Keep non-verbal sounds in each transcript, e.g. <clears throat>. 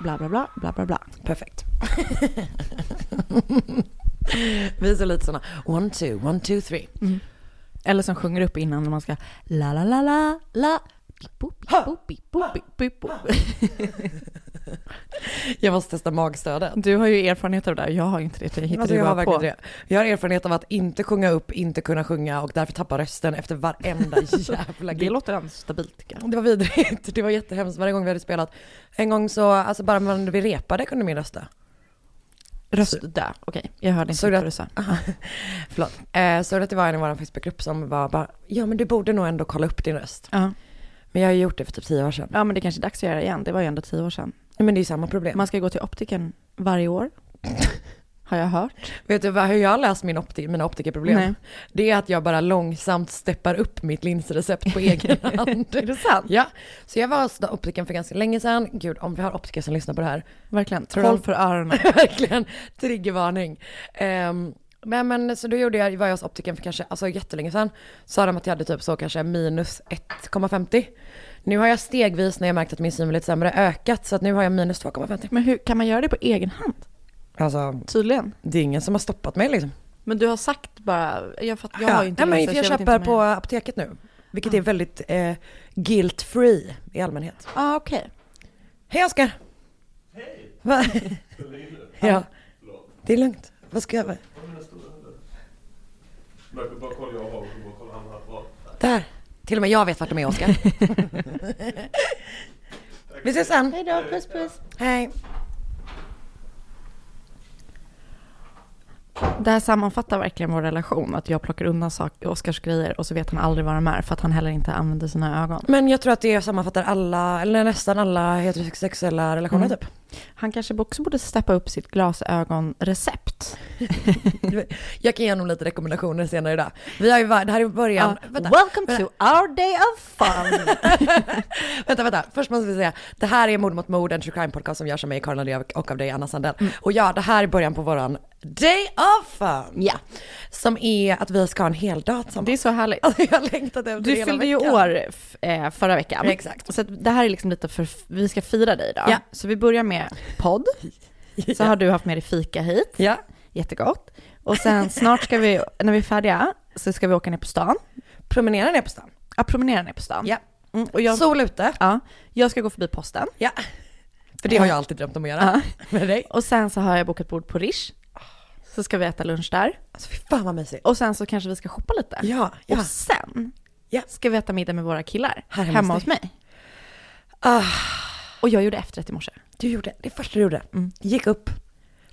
bla, bla, bla, bla, bla, bla. Perfekt. <laughs> Vi är så lite sådana, one, two, one, two, three. Eller som sjunger upp innan när man ska la, la, la, la, la. Bippo, bippo, bippo, bippo. <laughs> <laughs> Jag måste testa magstödet. Du har ju erfarenhet av det där, jag har inte det. Jag hittade Alltså, jag, har på. det. jag har erfarenhet av att inte sjunga upp, inte kunna sjunga och därför tappa rösten efter varenda <laughs> jävla Det gig. låter ändå stabilt jag. Det var vidrigt, det var jättehemskt varje gång vi hade spelat. En gång så, alltså bara när vi repade kunde min rösta. Röst dö, okej. Jag hörde inte vad du sa. <laughs> Förlåt. Eh, så det var en i vår Facebookgrupp som var bara, ja men du borde nog ändå kolla upp din röst. Ja. Men jag har ju gjort det för typ tio år sedan. ja, men det kanske är dags att göra det igen. Det var ju ändå tio år sedan. Nej, Men det är samma problem. Man ska gå till optiken varje år. <laughs> Har jag hört. Vet du vad, hur jag har löst min opti- mina optikerproblem? Nej. Det är att jag bara långsamt steppar upp mitt linsrecept på egen <laughs> hand. Är det sant? Ja, så jag var hos optikern för ganska länge sedan. Gud, om vi har optiker som lyssnar på det här. Verkligen. Tror Håll för öronen. <laughs> Verkligen, triggervarning. Um, men, men så då gjorde jag, var jag hos optikern för kanske, alltså jättelänge sedan. Sa de att jag hade typ så kanske minus 1,50. Nu har jag stegvis när jag märkt att min syn var lite sämre ökat så att nu har jag minus 2,50. Men hur kan man göra det på egen hand? Alltså Tydligen. det är ingen som har stoppat mig liksom. Men du har sagt bara, jag, fatt, jag har ju inte ja, men läst jag så vet köper inte på jag- apoteket nu. Vilket är väldigt eh, guilt free i allmänhet. Ja, ah, okej. Hej Oskar! Hej! <laughs> ja, det är lugnt. Vad ska jag göra? Bara kolla jag har och bara kolla han här bra. Där! Till och med jag vet vart de är Oskar. <laughs> Vi ses sen. Hej då, puss puss. Hej. Det här sammanfattar verkligen vår relation, att jag plockar undan sak, Oscars grejer och så vet han aldrig vad de är för att han heller inte använder sina ögon. Men jag tror att det sammanfattar alla, eller nästan alla heterosexuella relationer Mm. typ. Han kanske också borde steppa upp sitt glasögonrecept. <laughs> Jag kan ge honom lite rekommendationer senare idag. Vi har ju varit, det här är början. Ja, Vänta, Welcome vänta. to our day of fun! <laughs> <laughs> vänta, vänta. Först måste vi säga, det här är Mord mot mord, en true crime podcast som görs av mig, Karin och av dig, Anna Sandell. Och ja, det här är början på våran day of fun. Ja. Som är att vi ska ha en hel dag tillsammans. Det är så härligt. Alltså jag längtat efter Du fyllde ju år eh, förra veckan. Exakt. Så det här är liksom lite för, vi ska fira dig idag. Ja. Så vi börjar med podd. <laughs> Så har du haft med dig fika hit. Ja, Jättegott. Och sen snart ska vi, när vi är färdiga, så ska vi åka ner på stan. promenera ner på stan. Ja, promenera ner på stan. Ja. Mm, och jag, Sol ute. ja, jag ska gå förbi posten. Ja. För det har jag alltid drömt om att göra. <laughs> Med dig. Och sen så har jag bokat bord på Rish. Så ska vi äta lunch där. Alltså fy fan vad mysigt. Och sen så kanske vi ska shoppa lite. Ja, ja. Och sen Ja. ska vi äta middag med våra killar hemma hemma hos mig. Ah, Och jag gjorde efterrätt i morse. Du gjorde, det första du gjorde. Mm. Gick upp.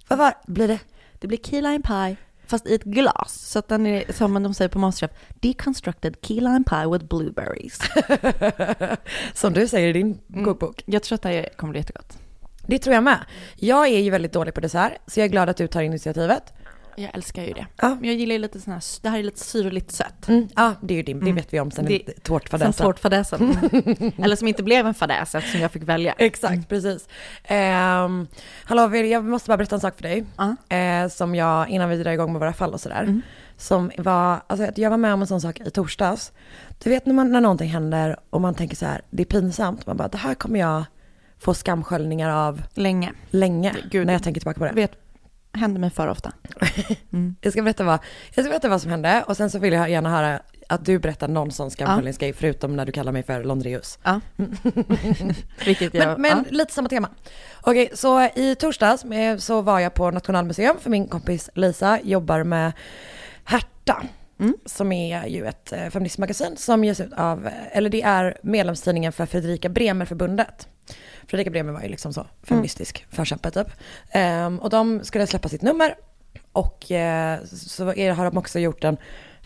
Vad var, blir det? Det blir key lime pie, fast i ett glas. Så att den är, som de säger på Masterchef, deconstructed key lime pie with blueberries. <laughs> Som du säger i din Mm. kokbok. Jag tror att det här kommer bli jättegott. Det tror jag med. Jag är ju väldigt dålig på dessert, så jag är glad att du tar initiativet. Jag älskar ju det. Ja. Men jag gillar ju lite sån här, det här är lite syrligt sött. Mm. Ja, det är ju din, det Mm. vet vi om sen Det- det, Sen tårtfadäsen. tårtfadäsen. <laughs> Mm. Eller som inte blev en fadäs eftersom jag fick välja. Exakt, precis. Um, hallå, jag måste bara berätta en sak för dig. Ja. Eh, som jag, innan vi drar igång med våra fall och sådär. Mm. Som var, alltså jag var med om en sån sak i torsdags. Du vet när, man, när någonting händer och man tänker så här, det är pinsamt. Man bara, det här kommer jag få skamsköljningar av Länge. länge. Gud. När jag tänker tillbaka på det. Vet, händer mig för ofta. <laughs> Mm. Jag ska berätta vad, jag ska berätta vad som hände och sen så vill jag gärna höra att du berättar någon sån skamsköljningsgrej förutom när du kallar mig för Londreus. Ja. <laughs> Vilket jag... Men, men ja. lite samma tema. Okej, så i torsdags eh, så var jag på Nationalmuseum för min kompis Lisa jobbar med Herta. Mm. Som är ju ett eh, feministmagasin som ges ut av, eller det är medlemstidningen för Fredrika Bremer-förbundet. Fredrika Bremer var ju liksom så feministisk förkämpe typ. Ehm, och de skulle släppa sitt nummer och eh, så är, har de också gjort en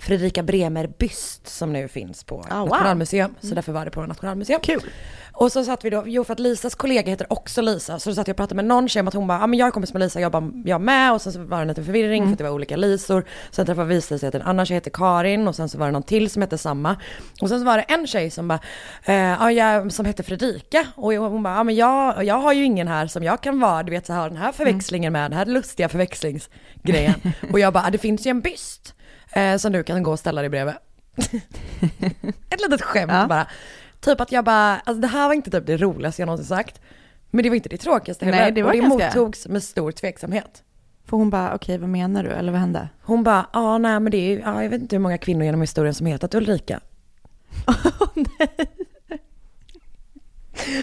Fredrika Bremer-byst som nu finns på Ah, wow. Nationalmuseum. Så därför var det på Nationalmuseum. Kul. Och så satt vi då, jo för att Lisas kollega heter också Lisa, så då satt jag och pratade med någon tjej om att hon bara, ja men jag är kompis med Lisa, jobbar jag med och sen så var det en liten förvirring för att det var olika Lisor. Sen träffade vi sig att en annan tjej heter Karin och sen så var det någon till som hette samma. Och sen så var det en tjej som bara, eh, ja, jag, som hette Fredrika och hon bara, ja men jag, jag har ju ingen här som jag kan vara, du vet så här den här förväxlingen med, den här lustiga förväxlingsgrejen. <laughs> och jag bara, det finns ju en byst eh, som du kan gå och ställa dig bredvid. <laughs> Ett litet skämt Ja. bara. Typ att jag bara, alltså det här var inte typ det roligaste jag någonsin sagt. Men det var inte det tråkigaste heller. Nej, det var och det ganska- mottogs med stor tveksamhet. För hon bara, okej vad menar du? Eller vad hände? Hon bara, ja nej men det är ja, jag vet inte hur många kvinnor genom historien som hetat Ulrika. <laughs>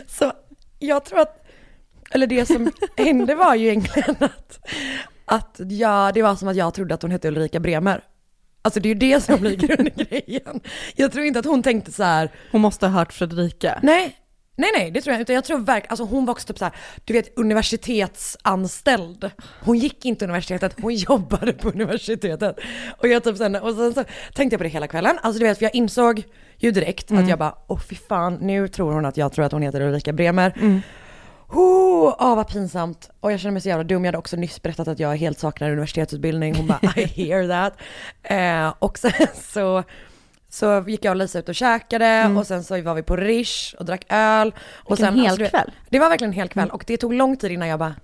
Så jag tror att, eller det som <laughs> hände var ju egentligen att, att ja, det var som att jag trodde att hon hette Ulrika Bremer. Alltså det är ju det som blir <laughs> grundgrejen. Jag tror inte att hon tänkte så här, Hon måste ha hört Fredrika. nej, nej nej det tror jag inte. Jag tror verkligen, alltså hon var också typ så här, du vet universitetsanställd. Hon gick inte universitetet, hon <laughs> jobbade på universitetet. Och jag typ sen, och sen så tänkte jag på det hela kvällen. Alltså du vet, för jag insåg ju direkt att jag bara, åh fy fan, nu tror hon att jag tror att hon heter Ulrika Bremer. Oh, åh vad pinsamt. Och jag känner mig så jävla dum. Jag hade också nyss berättat att jag helt saknar universitetsutbildning. Hon bara, I hear that. Eh, och sen <laughs> så, så gick jag och Lisa ut och käkade och sen så var vi på Rish och drack öl. Och Vilken sen, hel du vet, kväll. Det var verkligen en hel kväll och det tog lång tid innan jag bara,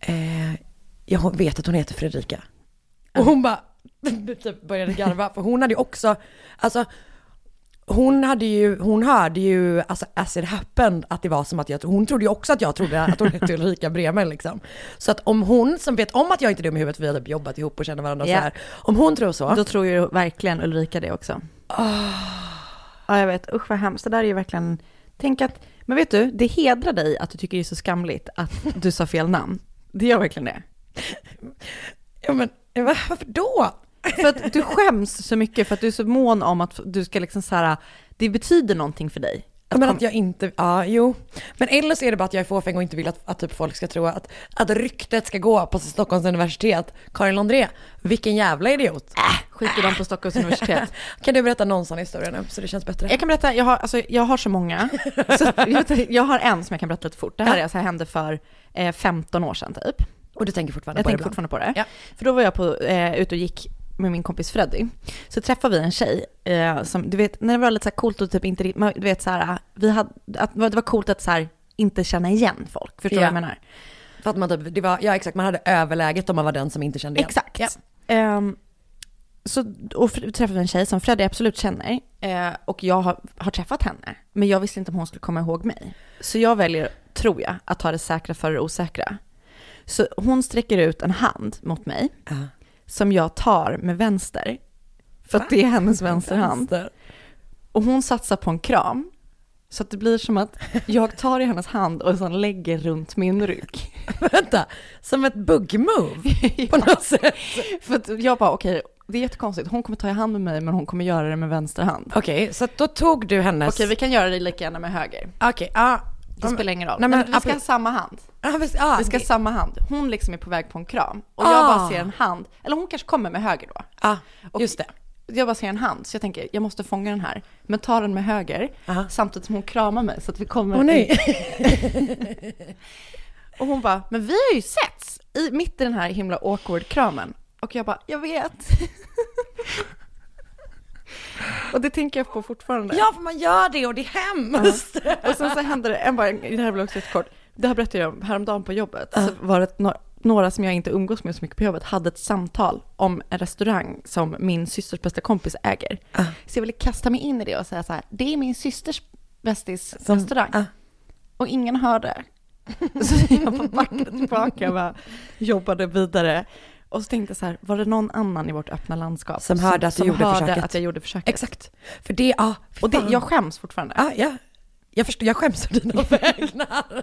eh, jag vet att hon heter Fredrika. Och hon bara, <laughs> typ började garva, för hon hade ju också, alltså hon hade ju, hon hörde ju, alltså as it happened, att det var som att jag, hon trodde ju också att jag trodde att hon hette Ulrika Bremer liksom. Så att om hon, som vet om att jag inte är dum i huvudet, vi har typ jobbat ihop och känner varandra Ja. så här. Om hon tror så, Då tror ju verkligen Ulrika det också. Ja, jag vet. Usch vad hemskt. Det där är ju verkligen... Tänk att... Men vet du, det hedrar dig att du tycker det är så skamligt att du sa fel namn. Det gör verkligen det. ja men varför då? För att du skäms så mycket för att du är så mån om att du ska liksom så här, det betyder någonting för dig. Ja, men att jag inte, ja jo. Men eller så är det bara att jag är fåfäng och inte vill att, att typ folk ska tro att, att ryktet ska gå på Stockholms universitet. Karin Landré, vilken jävla idiot. Skiter de på Stockholms universitet. <laughs> Kan du berätta någon sån historia nu så det känns bättre? Jag kan berätta, jag har, alltså, jag har så många. Så, <laughs> jag, jag har en som jag kan berätta lite fort. Det här är alltså, hände för eh, 15 år sedan typ. Och du tänker fortfarande Jag på det tänker ibland? fortfarande på det. Ja. För då var jag på, eh, ute och gick med min kompis Freddy. Så träffade vi en tjej eh, som, du vet, när det var lite så här coolt och typ inte, du vet så här, vi hade, att, det var coolt att så här, inte känna igen folk. Förstår du Ja. vad jag menar? För att man typ, det var, ja exakt, man hade överläget om man var den som inte kände igen. Exakt. Ja. Ehm, så, och träffade en tjej som Freddy absolut känner. Eh, och jag har, har träffat henne. Men jag visste inte om hon skulle komma ihåg mig. Så jag väljer, tror jag, att ta det säkra för det osäkra. Så hon sträcker ut en hand mot mig. Ja. Som jag tar med vänster. För att det är hennes vänsterhand. Vänster. Och hon satsar på en kram. Så att det blir som att jag tar i hennes hand och sen lägger runt min rygg. <laughs> Vänta, som ett bugg-move <laughs> på något sätt. För att jag bara, okej, det är jättekonstigt. Hon kommer ta i hand med mig, men hon kommer göra det med vänster hand. Okej, så att då tog du hennes... Okej, vi kan göra det lika gärna med höger. Okej, ja. Det spelar ingen roll. Nej, Nej, men men vi ska ha samma hand. Visst, Vi ska det- samma hand. Hon liksom är på väg på en kram. Och Ah. jag bara ser en hand. Eller hon kanske kommer med höger då. Och just det. Jag bara ser en hand, så jag tänker, jag måste fånga den här. Men tar den med höger, Aha. samtidigt som hon kramar mig så att vi kommer... Åh nej. <laughs> Och hon bara, men vi har ju setts i, mitt i den här himla awkward-kramen. Och jag bara, jag vet. <laughs> och det tänker jag på fortfarande. Ja, för man gör det och det är hemskt. Och sen så hände det, en bara, det här blir också kort. Det här berättade jag om häromdagen på jobbet. Så var det några som jag inte umgås med så mycket på jobbet hade ett samtal om en restaurang som min systers bästa kompis äger. Så jag ville kasta mig in i det och säga så här, det är min systers bästis Som- restaurang. ah. Och ingen hörde. <laughs> Så jag bara backade tillbaka och bara jobbade vidare. Och så tänkte jag så här, var det någon annan i vårt öppna landskap Som hörde att du gjorde hörde försöket? att jag gjorde försöket? Exakt. För det, ja. Och det, jag skäms fortfarande. Ja, ja. Jag förstår, jag skäms för dina <laughs> vägnar.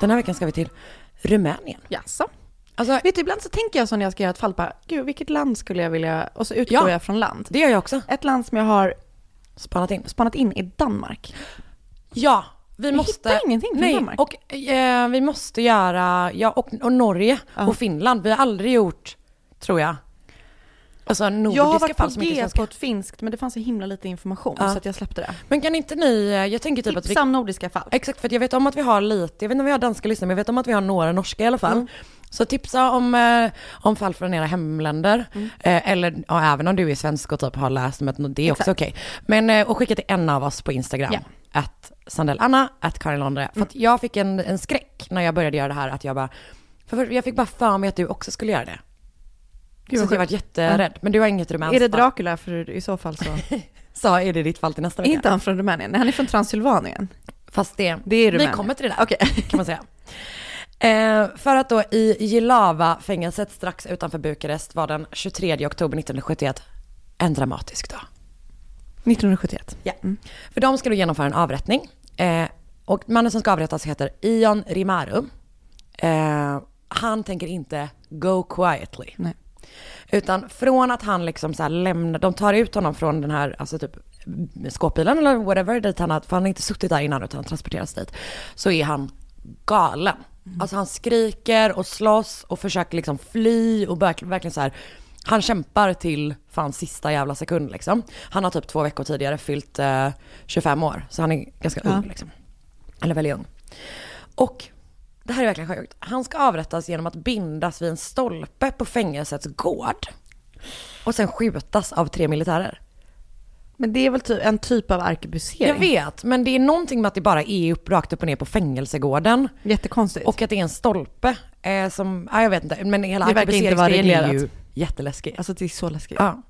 Den här veckan ska vi till Rumänien. Jaså? Alltså, Vet du, ibland så tänker jag så när jag ska göra ett fall, bara, gud vilket land skulle jag vilja, och så utgår Ja. jag från land. det gör jag också. Ett land som jag har Spanat in. spanat in är Danmark. Ja, vi Jag måste... hittar ingenting från Nej, Danmark. och eh, vi måste göra, ja och, och Norge och Finland. Vi har aldrig gjort, tror jag, alltså nordiska Jag har varit på G på ett finskt, men det fanns så himla lite information Ja. så att jag släppte det. Men kan inte ni, eh, jag tänker typ att vi Tipsa om nordiska fall. Exakt, för jag vet om att vi har lite, jag vet inte om vi har danska lyssnare, men jag vet om att vi har några norska i alla fall. Mm. Så tipsa om, eh, om fall från era hemländer. Mm. Eh, eller ja, även om du är svensk och typ har läst om ett, det är också okej. Men, eh, och skicka till en av oss på Instagram. Ja. Att Sandellanna, att Karin Londre. För att jag fick en, en skräck när jag började göra det här, att jag bara, för jag fick bara för mig att du också skulle göra det. Gud, så jag var sjukt. jätterädd. Men du har inget rumänskt Är det. Dracula? För i så fall så... <laughs> Så är det ditt fall till nästa är vecka. inte han från Rumänien? Nej, han är från Transylvanien. Fast det, Det är vi Rumänien. kommer till det där. Okej. kan man säga. Eh, för att då i Jilava-fängelset strax utanför Bukarest var den 23 oktober 1971 en dramatisk dag. 1971. Ja. För de ska då genomföra en avrättning. Eh, och mannen som ska avrättas heter Ion Rimaru. Eh, han tänker inte go quietly. Nej. Utan från att han liksom så lämnar, de tar ut honom från den här, alltså typ skåpbilen eller whatever, dit han har, för han har inte suttit där innan utan han transporteras dit. Så är han galen. Alltså han skriker och slåss och försöker liksom fly och verkligen så här, han kämpar till fan sista jävla sekund liksom. Han har typ två veckor tidigare fyllt eh, 25 år, så han är ganska Ja. ung liksom. Eller väldigt ung. Och det här är verkligen sjukt. Han ska avrättas genom att bindas vid en stolpe på fängelsets gård. Och sen skjutas av tre militärer. Men det är väl ty- en typ av arkebusering? Jag vet, men det är någonting med att det bara är upp, rakt upp och ner på fängelsegården. Jättekonstigt. Och att det är en stolpe eh, som, ja, jag vet inte, men hela arkebuseringsgrejen är ju reglerat. jätteläskigt. Alltså det är så läskigt. Ja.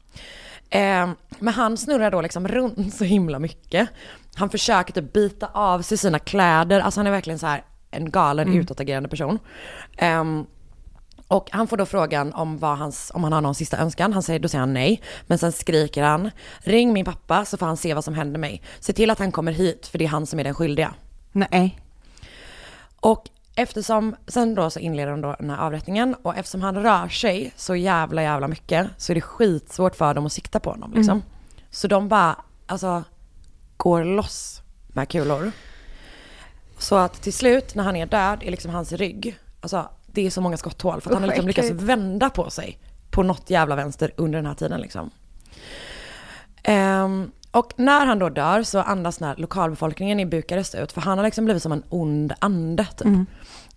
Eh, men han snurrar då liksom runt <laughs> så himla mycket. Han försöker typ bita av sig sina kläder, alltså han är verkligen så här en galen Mm. utåtagerande person. Ehm, och han får då frågan om, vad hans, om han har någon sista önskan. Han säger, då säger han nej. Men sen skriker han, ring min pappa så får han se vad som händer mig. Se till att han kommer hit för det är han som är den skyldiga. Nej. Och eftersom, sen då så inleder de då den här avrättningen och eftersom han rör sig så jävla jävla mycket så är det skitsvårt för dem att sikta på honom liksom. Så de bara, alltså, går loss med kulor. Så att till slut när han är död är liksom hans rygg, alltså det är så många skotthål för att han har liksom lyckats vända på sig på något jävla vänster under den här tiden liksom. Ehm, och när han då dör så andas den här lokalbefolkningen i Bukarest ut, för han har liksom blivit som en ond ande typ.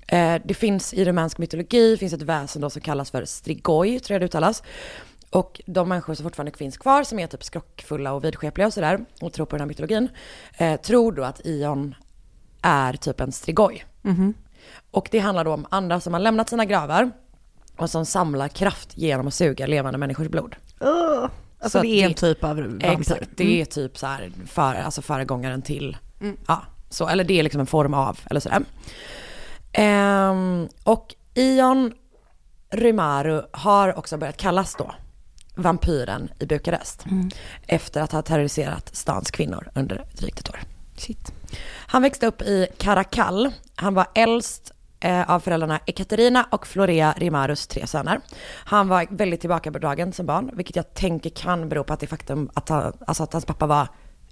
Eh, det finns i rumänsk mytologi, finns ett väsen då som kallas för strigoi, tror jag det uttalas. Och de människor som fortfarande finns kvar, som är typ skrockfulla och vidskepliga och sådär, och tror på den här mytologin, eh, tror då att Ion är typ en strigoi. Och det handlar då om andar som har lämnat sina gravar och som samlar kraft genom att suga levande människors blod. Uh, alltså Så det är det- en typ av vampyr. Exakt, det är typ så här för, alltså föregångaren till, ja, så, eller det är liksom en form av, eller sådär. Ehm, och Ion Rymaru har också börjat kallas då vampyren i Bukarest. Efter att ha terroriserat stans kvinnor under drygt ett år. Shit. Han växte upp i Karakall. Han var äldst eh, av föräldrarna Ekaterina och Florea Rimarus tre söner. Han var väldigt tillbakadragen som barn, vilket jag tänker kan bero på att det faktum att, han, alltså att hans pappa var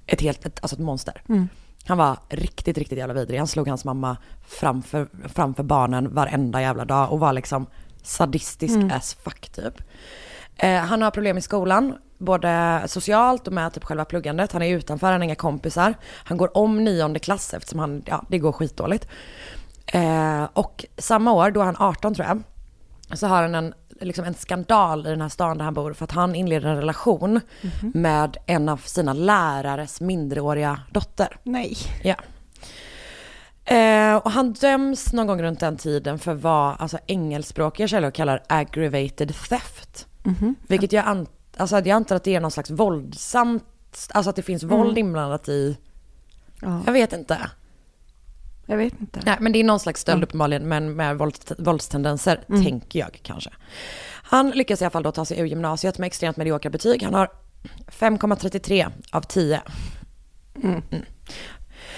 ett helt, ett, alltså ett monster. Han var riktigt, riktigt jävla vidrig. Han slog hans mamma framför, framför barnen varenda jävla dag och var liksom sadistisk as fuck typ. Eh, han har problem i skolan, både socialt och med typ själva pluggandet. Han är utanför, han har inga kompisar. Han går om nionde klass eftersom han, ja, det går skitdåligt. Eh, och samma år, då är han 18 tror jag, så har han en, liksom en skandal i den här stan där han bor för att han inleder en relation med en av sina lärares minderåriga dotter. Nej. Ja. Eh, och han döms någon gång runt den tiden för vad alltså, engelskspråkiga källor kallar aggravated theft. Vilket jag, an- alltså, jag antar att det är någon slags våldsamt, alltså att det finns våld inblandat i, Ja, jag vet inte. jag vet inte. Nej, men det är någon slags stöld uppenbarligen, men med vålds, våldstendenser, tänker jag kanske. Han lyckas i alla fall då ta sig ur gymnasiet med extremt mediokra betyg. Han har 5,33 av 10. Mm.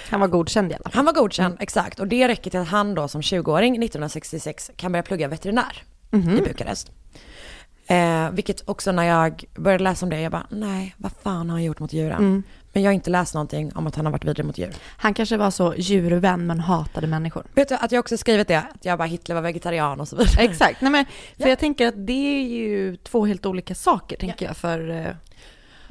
Han var godkänd i alla fall. Han var godkänd, exakt. Och det räcker till att han då som 20-åring 1966 kan börja plugga veterinär i Bukarest. Eh, vilket också när jag började läsa om det, jag bara, nej, vad fan har han gjort mot djuren? Men jag har inte läst någonting om att han har varit vidrig mot djur. Han kanske var så djurvän men hatade människor. Vet du att jag också skrivit det, att jag bara Hitler var vegetarian och så vidare. Exakt, nej men <laughs> för jag tänker att det är ju två helt olika saker tänker jag för eh,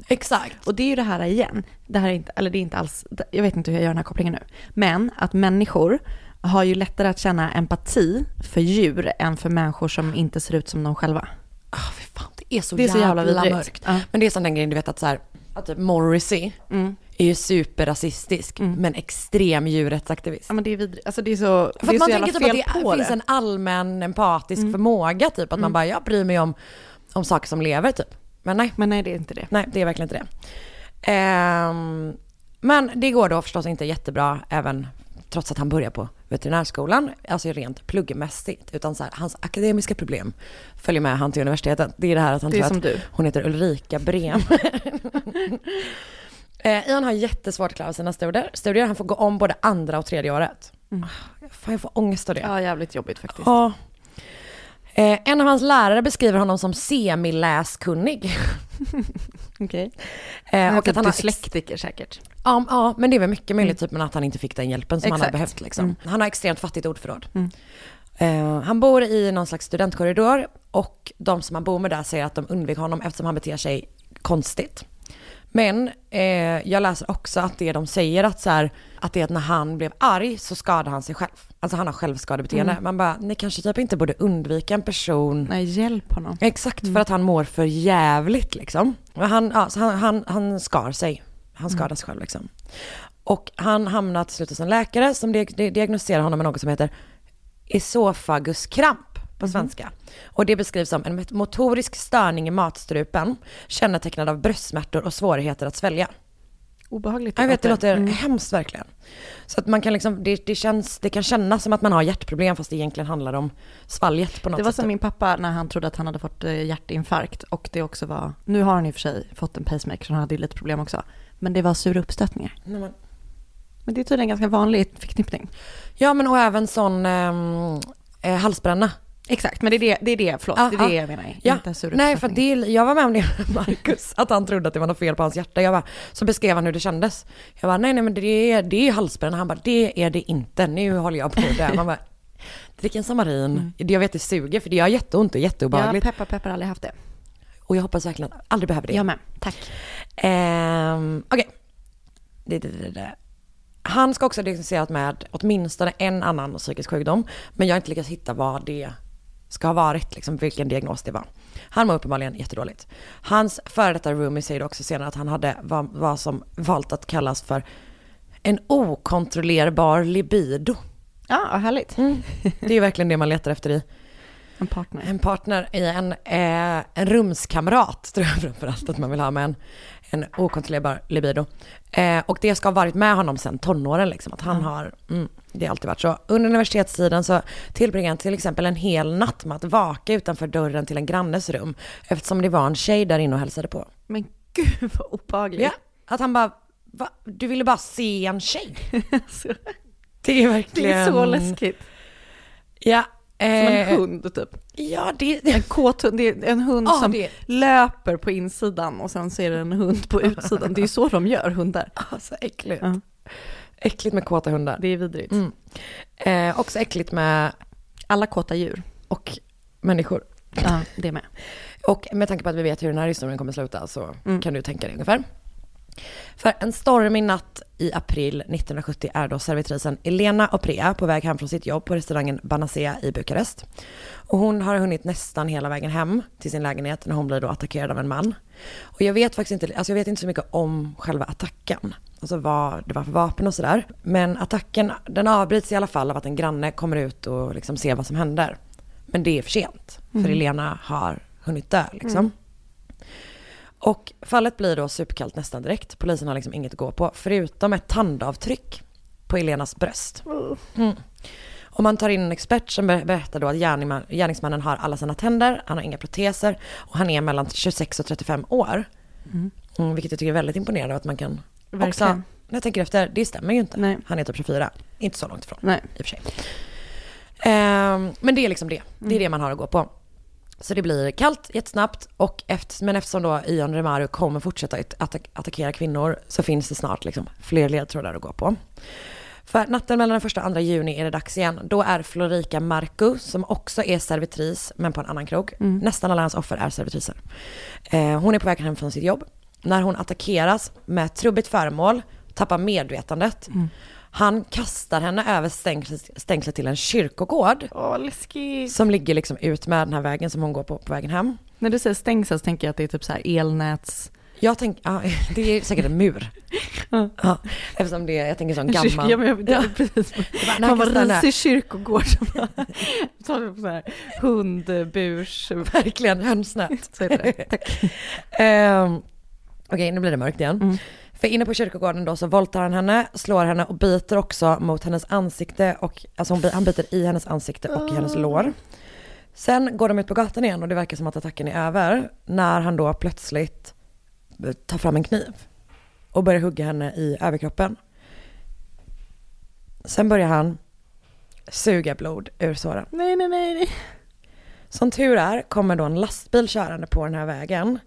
Exakt. Och det är ju det här igen, det här är inte, eller det är inte alls, jag vet inte hur jag gör den här kopplingen nu, men att människor har ju lättare att känna empati för djur än för människor som inte ser ut som de själva. Ah, fy fan, det är så, Det är så jävla, jävla vidrigt. mörkt. Ja. Men det är som den grejen du vet att så här, att typ Morrissey Mm. är ju superrasistisk, men extrem djurrättsaktivist. Ja men det är vidrigt, alltså det är så, För det är man så jävla tänker typ att det på finns det. en allmän empatisk förmåga typ, att man bara, jag bryr mig om, om saker som lever typ. Men nej, Men nej det är inte det. nej det är verkligen inte det. Ehm, men det går då förstås inte jättebra även trots att han börjar på veterinärskolan, alltså rent pluggmässigt, utan så här, hans akademiska problem följer med han till universitetet. Det är det här att han tror att du. hon heter Ulrika Brem. <laughs> eh, Ian har jättesvårt att klara sina studier. studier. Han får gå om både andra och tredje året. Mm. Fan, jag får ångest av det. Ja jävligt jobbigt faktiskt. Ja. Eh, en av hans lärare beskriver honom som semiläskunnig. <laughs> Okej. Eh, Och att han har dyslektiker säkert. Ja, ja, men det är väl mycket möjligt typ, men att han inte fick den hjälpen som han hade Exakt. behövt. Liksom. Han har extremt fattigt ordförråd. Mm. Eh, han bor i någon slags studentkorridor och de som han bor med där säger att de undviker honom eftersom han beter sig konstigt. Men eh, jag läser också att det de säger att, så här, att det är att när han blev arg så skadade han sig själv. Alltså han har självskadebeteende. Man bara, ni kanske typ inte borde undvika en person Nej hjälp honom. Exakt, för att han mår för jävligt liksom. Han, ja, så han, han, han skar sig. Han skadade sig själv liksom. Och han hamnade till slut hos en läkare som di- di- diagnostiserar honom med något som heter esofaguskramp på svenska. Och det beskrivs som en motorisk störning i matstrupen kännetecknad av bröstsmärtor och svårigheter att svälja. Obehagligt. Jag vet, det låter Mm. hemskt verkligen. Så att man kan liksom, det, det, känns, det kan kännas som att man har hjärtproblem fast det egentligen handlar om svalget på något Det var sätt. som min pappa när han trodde att han hade fått eh, hjärtinfarkt och det också var, nu har han i och för sig fått en pacemaker så han hade ju lite problem också. Men det var sura uppstötningar. Men- Men det är tydligen ganska vanlig förknippning. Ja men och även sån ehm, eh, halsbränna. Exakt, men det är det, det, är det förlåt, Ja, det är det ja. jag menar. Ja, Inte sura nej för det, jag var med om det med Marcus, att han trodde att det var något fel på hans hjärta. Jag bara, så beskrev han hur det kändes. Jag bara, nej nej men det är, det är halsbränna. Han bara, det är det inte. Nu håller jag på det. Man bara, drick en Samarin. Det jag vet det suger för det gör jätteont och jätteobehagligt. peppar peppar aldrig haft det. och jag hoppas verkligen att jag aldrig behöver det. Jag med, tack. Ehm, Okej. Det, det, det, det. Han ska också ha diagnostiserat med åtminstone en annan psykisk sjukdom. Men jag har inte lyckats hitta vad det ska ha varit, liksom, vilken diagnos det var. Han var uppenbarligen jättedåligt. Hans före detta roomie säger också senare att han hade vad, vad som valt att kallas för en okontrollerbar libido. Ja, vad härligt. Det är verkligen det man letar efter i En partner. en partner i en, eh, en rumskamrat tror jag framförallt att man vill ha med en, en okontrollerbar libido. Eh, och det ska ha varit med honom sedan tonåren liksom, att han har, mm, det har alltid varit så. Under universitetstiden så tillbringade han till exempel en hel natt med att vaka utanför dörren till en grannes rum, eftersom det var en tjej där inne och hälsade på. Men gud vad obehagligt. Ja, att han bara, Va? du ville bara se en tjej. <laughs> Alltså, Det är verkligen... det är så läskigt. Ja. Som en eh, hund typ. Ja, det... En kåt hund, det är en hund Ja, som det- löper på insidan och sen ser en hund på utsidan. Det är ju så de gör, hundar. <laughs> Alltså äckligt. Ja. Äckligt med kåta hundar. Det är vidrigt. Mm. Eh, också äckligt med Alla kåta djur. och människor. Ja, det med. Och med tanke på att vi vet hur den här historien kommer sluta så Mm. kan du tänka dig ungefär. För en stormig natt i april 1970 är då servitrisen Elena Oprea på väg hem från sitt jobb på restaurangen Banasea i Bukarest. Och hon har hunnit nästan hela vägen hem till sin lägenhet när hon blir då attackerad av en man. Och jag vet faktiskt inte, alltså jag vet inte så mycket om själva attacken. Alltså vad det var för vapen och sådär. Men attacken, den avbryts i alla fall av att en granne kommer ut och liksom ser vad som händer. Men det är för sent, för Elena har hunnit dö liksom. Och fallet blir då superkallt nästan direkt. Polisen har liksom inget att gå på, förutom ett tandavtryck på Elenas bröst. Mm. Och man tar in en expert som ber- berättar då att gärningsman- gärningsmannen har alla sina tänder, han har inga proteser och han är mellan 26 och 35 år. Mm, vilket jag tycker är väldigt imponerande att man kan också Verkligen. när jag tänker efter, det stämmer ju inte. Nej. Han är typ 24. Inte så långt ifrån Nej. i och för sig. Ehm, men det är liksom det. Det är det man har att gå på. Så det blir kallt jättesnabbt och efter, men eftersom då Ion Remaru kommer fortsätta att attack, attackera kvinnor så finns det snart liksom fler ledtrådar att gå på. För natten mellan den första och andra juni är det dags igen. Då är Florika Marco, som också är servitris, men på en annan krog. Nästan alla hans offer är servitriser. Eh, hon är på väg hem från sitt jobb. När hon attackeras med ett trubbigt föremål, tappar medvetandet. Han kastar henne över stängslet, stängslet till en kyrkogård. Åh, läskigt. Som ligger liksom ut med den här vägen som hon går på på vägen hem. När du säger stängsel så tänker jag att det är typ så här elnäts... Jag tänker, ja, <laughs> det är säkert en mur. Ja, eftersom det är, jag tänker sån gammal. Ja, men jag, det, Ja. precis. bara, Man var risig kyrkogård som så så här, hundburs... Verkligen hönsnät. Så heter det. Tack. Ehm, Okej, nu blir det mörkt igen. Mm. För inne på kyrkogården då så våldtar han henne, slår henne och biter också mot hennes ansikte och, alltså hon, han biter i hennes ansikte och i hennes lår. Sen går de ut på gatan igen och det verkar som att attacken är över när han då plötsligt eh, tar fram en kniv och börjar hugga henne i överkroppen. Sen börjar han suga blod ur såren. Nej, nej. nej. Som tur är kommer då en lastbil körande på den här vägen.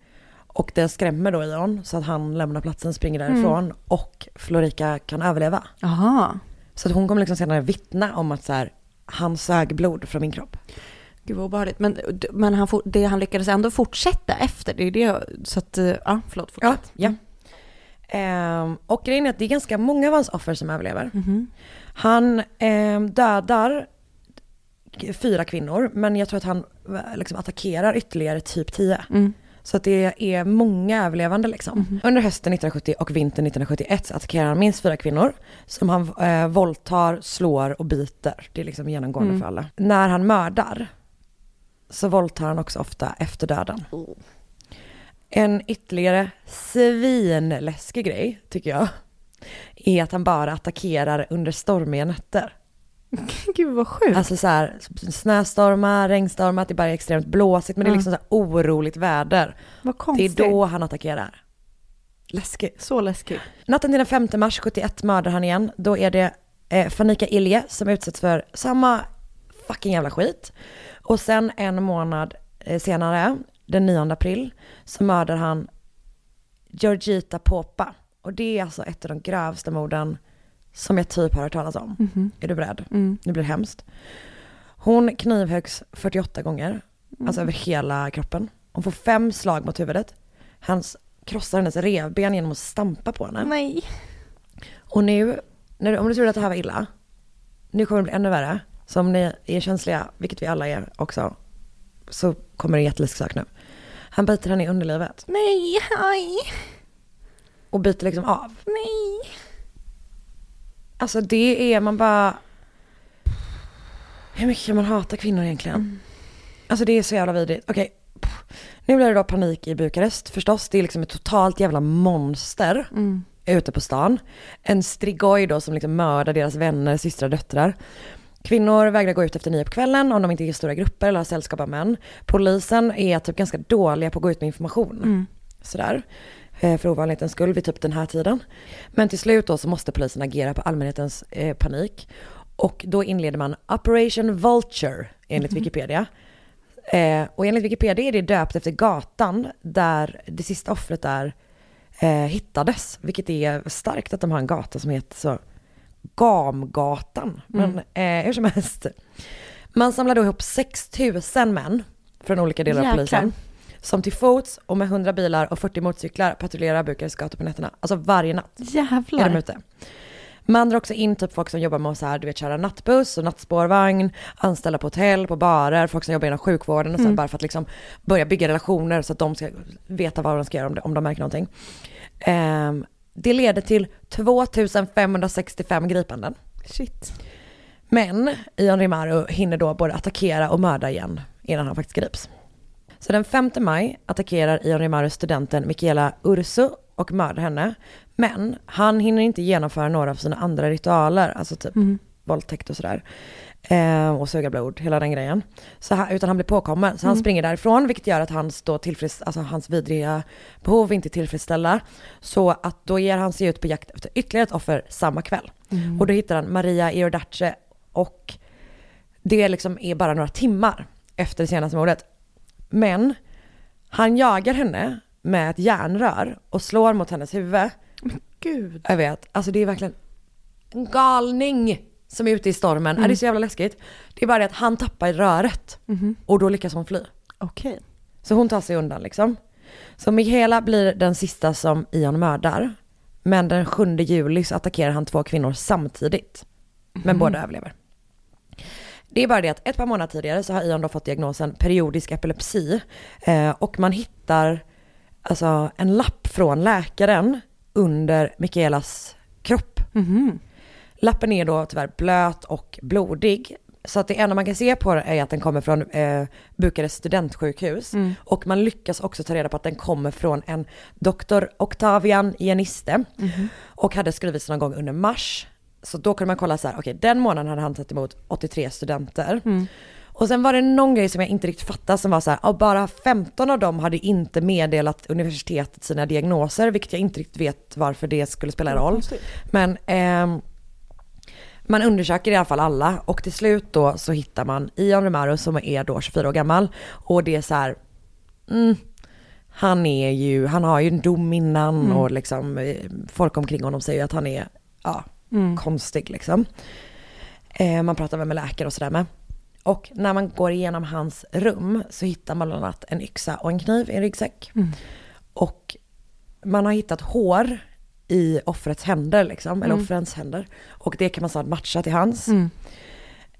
Och det skrämmer då Ion så att han lämnar platsen, springer därifrån och Florika kan överleva. Jaha. Så att hon kommer liksom senare vittna om att så här, han sög blod från min kropp. Gud vad obehagligt. Men, men han, det, han lyckades ändå fortsätta efter. Det är det, så att, eh, ja, förlåt, Ja, fortsätt. ja. Ehm, och grejen är att det är ganska många av hans offer som överlever. Mhm. Han ehm, dödar fyra kvinnor, men jag tror att han eh, liksom attackerar ytterligare typ tio. Mm. Så att det är många överlevande liksom. Under hösten 1970 och vintern 1971 så attackerar han minst fyra kvinnor som han eh, våldtar, slår och biter. Det är liksom genomgående för alla. När han mördar så våldtar han också ofta efter döden. En ytterligare svinläskig grej tycker jag är att han bara attackerar under stormiga nätter. <laughs> Gud vad sjukt. Alltså så här, snöstormar, regnstormar, att det bara är extremt blåsigt men det är liksom så här oroligt väder. vad Det konstigt. är då han attackerar. Läskigt. Så läskigt. Natten till den 5 mars 71 mördar han igen. Då är det eh, Fanika Ilje som utsätts för samma fucking jävla skit. Och sen en månad eh, senare, den 9 april, så mördar han Georgita Popa. Och det är alltså ett av de grövsta morden som jag typ har hört talas om. Är du beredd? Mm. Nu blir det hemskt. Hon knivhöggs 48 gånger, alltså över hela kroppen. Hon får fem slag mot huvudet. Han krossar hennes revben genom att stampa på henne. Nej. Och nu, när om du trodde att det här var illa, nu kommer det bli ännu värre. Så om ni är känsliga, vilket vi alla är också, så kommer det en jätteläskig sak nu. Han biter henne i underlivet Nej, aj. och biter liksom av. Nej. Alltså det är, man bara... Hur mycket kan man hata kvinnor egentligen? Mm. Alltså det är så jävla vidrigt. Okej, pff. nu blir det då panik i Bukarest förstås. Det är liksom ett totalt jävla monster Mm. ute på stan. En strigoi då som liksom mördar deras vänner, systrar, döttrar. Kvinnor vägrar gå ut efter nio på kvällen om de inte är i stora grupper eller har sällskap av män. Polisen är typ ganska dåliga på att gå ut med information. Sådär. Eh, För ovanlighetens skull vid typ den här tiden. Men till slut då så måste polisen agera på allmänhetens eh, panik. Och då inleder man Operation Vulture enligt Wikipedia. Eh, och enligt Wikipedia är det döpt efter gatan där det sista offret där eh, hittades. Vilket är starkt att de har en gata som heter så. Gamgatan. Men eh, hur som helst. Man samlade ihop 6000 män från olika delar av Jäklar. polisen. Som till fots och med 100 bilar och 40 motorcyklar patrullerar Bukarest gator på nätterna. Alltså varje natt är de Jävlar. ute. Man drar också in typ folk som jobbar med att så här, du vet, köra nattbuss och nattspårvagn, anställda på hotell, på barer, folk som jobbar inom sjukvården och så här, bara för att liksom börja bygga relationer så att de ska veta vad de ska göra om, de- om de märker någonting. Ehm, det leder till 2565 gripanden. Shit. Men Ion Rimaru hinner då både attackera och mörda igen innan han faktiskt grips. Så den 5 maj attackerar Ion Rimaru studenten Michaela Ursu och mördar henne. Men han hinner inte genomföra några av sina andra ritualer, alltså typ våldtäkt och sådär. Eh, och suga blod, hela den grejen. Så han, utan han blir påkommen. Så han springer därifrån, vilket gör att hans, då tillfreds, alltså hans vidriga behov inte är tillfredsställda. Så att då ger han sig ut på jakt efter ytterligare ett offer samma kväll. Och då hittar han Maria Iordache och det liksom är bara några timmar efter det senaste mordet. Men han jagar henne med ett järnrör och slår mot hennes huvud. Gud. Jag vet, alltså det är verkligen en galning som är ute i stormen. Ja, Det är så jävla läskigt. Det är bara det att han tappar röret och då lyckas hon fly. Okej. Så hon tar sig undan liksom. Så Michaela blir den sista som Ion mördar. Men den 7 juli så attackerar han två kvinnor samtidigt. Men båda överlever. Det är bara det att ett par månader tidigare så har Ion då fått diagnosen periodisk epilepsi. Eh, och man hittar alltså en lapp från läkaren under Mikaelas kropp. Lappen är då tyvärr blöt och blodig. Så att det enda man kan se på det är att den kommer från eh, Bukarest studentsjukhus. Och man lyckas också ta reda på att den kommer från en doktor Octavian Janiste. Och hade skrivits någon gång under mars. Så då kunde man kolla så här, okej den månaden hade han tagit emot 83 studenter. Och sen var det någon grej som jag inte riktigt fattade som var så här, bara 15 av dem hade inte meddelat universitetet sina diagnoser, vilket jag inte riktigt vet varför det skulle spela roll. Men ehm, man undersöker i alla fall alla och till slut då så hittar man Ion Romero som är då 24 år gammal och det är så här, mm, han är ju, han har ju en dom innan och liksom eh, folk omkring honom säger att han är, ja, konstig liksom. Eh, man pratar väl med läkare och sådär med. Och när man går igenom hans rum så hittar man bland annat en yxa och en kniv i en ryggsäck. Och man har hittat hår i offrets händer liksom, eller offrens händer. Och det kan man säga matcha till hans.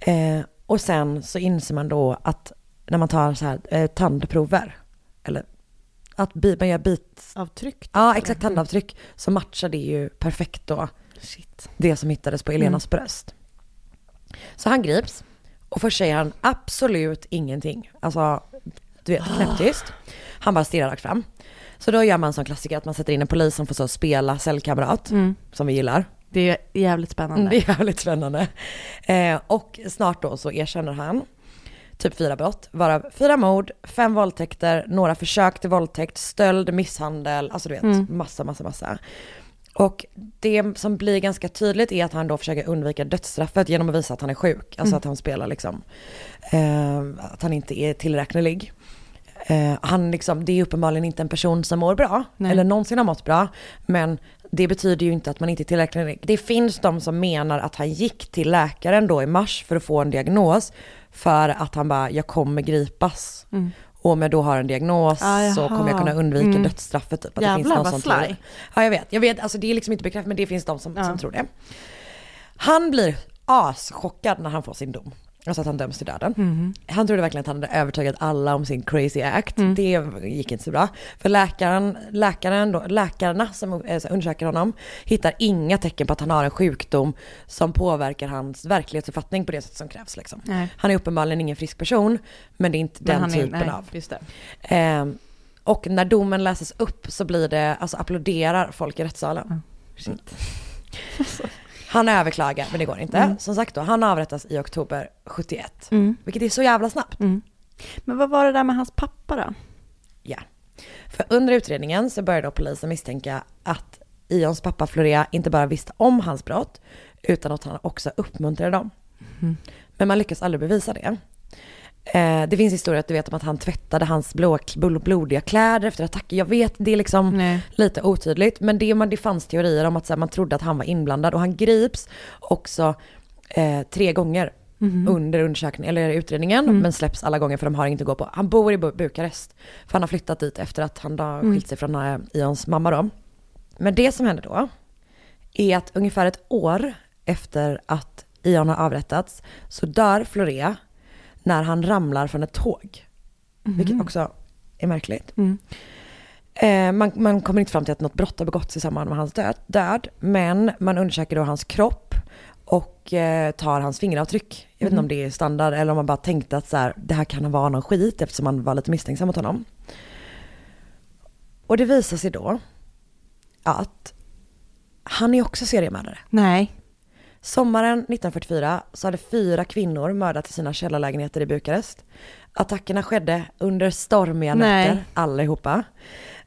Eh, och sen så inser man då att när man tar så här eh, tandprover, eller att bi- man gör bit, Avtryck. ja exakt tandavtryck, så matchar det ju perfekt då Shit. det som hittades på Elenas bröst. Så han grips och först säger han absolut ingenting. Alltså, du vet, knäpptyst. Han bara stirrar rakt fram. Så då gör man som klassiker att man sätter in en polis som får så spela cellkamrat, som vi gillar. Det är jävligt spännande. Mm, Det är jävligt spännande. Eh, och snart då så erkänner han typ fyra brott, varav fyra mord, fem våldtäkter, några försök till våldtäkt, stöld, misshandel, alltså du vet, massa, massa, massa. Och det som blir ganska tydligt är att han då försöker undvika dödsstraffet genom att visa att han är sjuk, alltså att han spelar liksom, eh, att han inte är tillräknelig. Eh, han liksom, det är uppenbarligen inte en person som mår bra, eller någonsin har mått bra, men det betyder ju inte att man inte är tillräcklig. Det finns de som menar att han gick till läkaren då i mars för att få en diagnos, för att han bara, jag kommer gripas. Och om jag då har en diagnos Ah, så kommer jag kunna undvika dödsstraffet. Typ, att det finns Jävlar, någon vad som sly. Ja jag vet, jag vet, alltså det är liksom inte bekräftat men det finns de som, som tror det. Han blir aschockad när han får sin dom. Alltså att han döms till döden. Han trodde verkligen att han hade övertagat alla om sin crazy act. Det gick inte så bra. För läkaren, läkaren då, läkarna som eh, undersöker honom hittar inga tecken på att han har en sjukdom som påverkar hans verklighetsuppfattning på det sätt som krävs. Liksom. Han är uppenbarligen ingen frisk person, men det är inte Men den han är- typen nej, av. Just det. Ehm, och när domen läses upp så blir det, alltså applåderar folk i rättssalen. <laughs> Han överklagar men det går inte. Som sagt då, han avrättas i oktober 71. Vilket är så jävla snabbt. Men vad var det där med hans pappa då? Ja. För under utredningen så började då polisen misstänka att Ions pappa Florea inte bara visste om hans brott, utan att han också uppmuntrade dem. Men man lyckas aldrig bevisa det. Eh, det finns historier att du vet om att han tvättade hans blå, bl- blodiga kläder efter attacker. Jag vet, det är liksom Nej. lite otydligt. Men det, man, det fanns teorier om att här, man trodde att han var inblandad. Och han grips också eh, tre gånger under undersökningen, eller utredningen. Men släpps alla gånger för de har inget att gå på. Han bor i Bu- Bukarest. För han har flyttat dit efter att han har skilt sig från eh, Ions mamma då. Men det som händer då är att ungefär ett år efter att Ion har avrättats så dör Florea när han ramlar från ett tåg. Vilket också är märkligt. Eh, man, man kommer inte fram till att något brott har begåtts i samband med hans död, död men man undersöker då hans kropp och eh, tar hans fingeravtryck. Jag vet inte om det är standard eller om man bara tänkte att så här, det här kan vara någon skit eftersom man var lite misstänksam mot honom. Och det visar sig då att han är också seriemördare. Nej. Sommaren 1944 så hade fyra kvinnor mördat i sina källarlägenheter i Bukarest. Attackerna skedde under stormiga Nej. nätter, allihopa.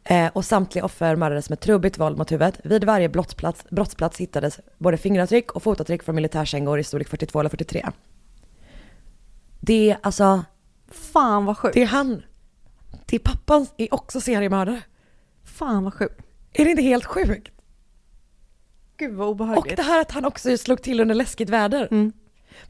Eh, och samtliga offer mördades med trubbigt våld mot huvudet. Vid varje brottsplats, brottsplats hittades både fingeravtryck och fotavtryck från militärkängor i storlek 42 eller 43. Det är alltså, Fan vad sjukt. det är han. Det är pappan är också seriemördare. Fan vad sjukt. Är det inte helt sjukt? Gud vad Och obehagligt. det här att han också slog till under läskigt väder. Mm.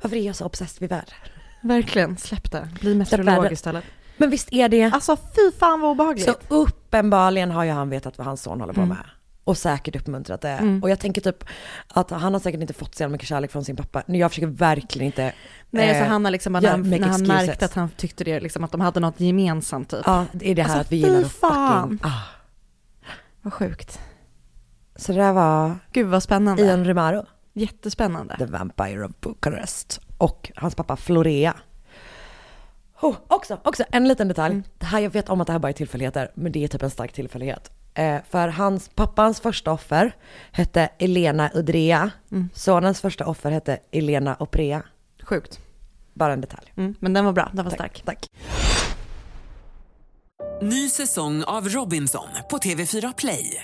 Varför är jag så obsessed vid väder? Verkligen, släpp det. Bli meteorolog istället. Men visst är det... Alltså fy fan vad obehagligt. Så uppenbarligen har ju han vetat vad hans son håller på Mm. med. Och säkert uppmuntrat det. Mm. Och jag tänker typ att han har säkert inte fått så mycket kärlek från sin pappa. Nu jag försöker verkligen inte... Nej, eh, så han har liksom, när, han, när han märkte att han tyckte det, liksom, att de hade något gemensamt typ. Ja, det är det här Alltså, att vi gillar att fucking... Ah. Vad sjukt. Så det där var Gud vad spännande. Ian Romaro, Jättespännande. The Vampire of Bucharest. Och hans pappa Florea. Oh, också, också en liten detalj. Mm. Det här, jag vet om att det här bara är tillfälligheter, men det är typ en stark tillfällighet. Eh, för hans, pappans första offer hette Elena Udrea. Mm. Sonens första offer hette Elena Oprea. Sjukt. Bara en detalj. Mm. Men den var bra, den var Tack, stark. Tack. Ny säsong av Robinson på TV4 Play.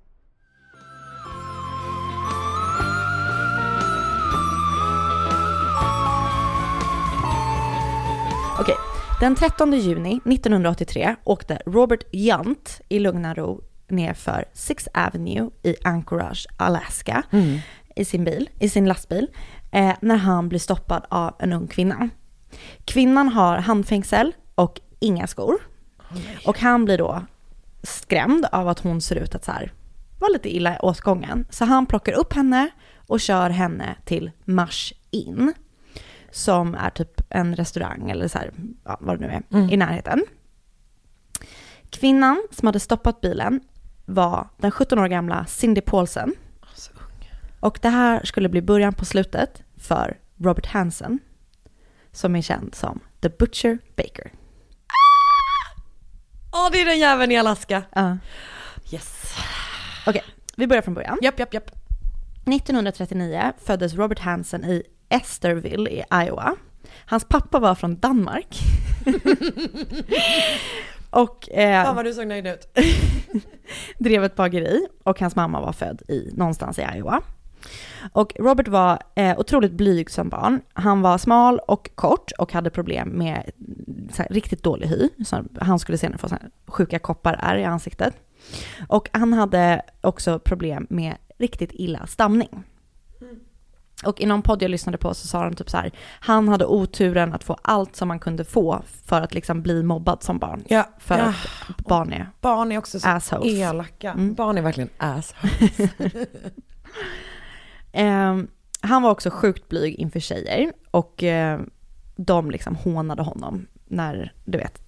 Okej, den 13 juni 1983 åkte Robert Yunt i lugn och ro ner för Sixth Avenue i Anchorage, Alaska i sin bil, i sin lastbil, eh, när han blir stoppad av en ung kvinna. Kvinnan har handfängsel och inga skor. Och han blir då skrämd av att hon ser ut att så här, vara lite illa åt gången. Så han plockar upp henne och kör henne till Mars In som är typ en restaurang eller så här, ja, vad det nu är, i närheten. Kvinnan som hade stoppat bilen var den 17 år gamla Cindy Paulsen. Och det här skulle bli början på slutet för Robert Hansen, som är känd som The Butcher Baker. Åh, det är den jäveln i Alaska. Ja. Yes. Okej, vi börjar från början. Japp, japp, japp. 1939 föddes Robert Hansen i Esterville i Iowa. Hans pappa var från Danmark. <laughs> och eh, Fan vad du såg nöjd ut. <laughs> drev ett bageri och hans mamma var född i någonstans i Iowa. Och Robert var eh, otroligt blyg som barn. Han var smal och kort och hade problem med här, riktigt dålig hy. Så han skulle senare få så här, sjuka koppar i ansiktet. Och han hade också problem med riktigt illa stamning. Och i någon podd jag lyssnade på så sa de typ så här, han hade oturen att få allt som man kunde få för att liksom bli mobbad som barn. Ja, För ja. att barn är Barn är också så assholes. elaka. Mm. Barn är verkligen assholes. <laughs> Ehm, han var också sjukt blyg inför tjejer och eh, de liksom hånade honom när, du vet,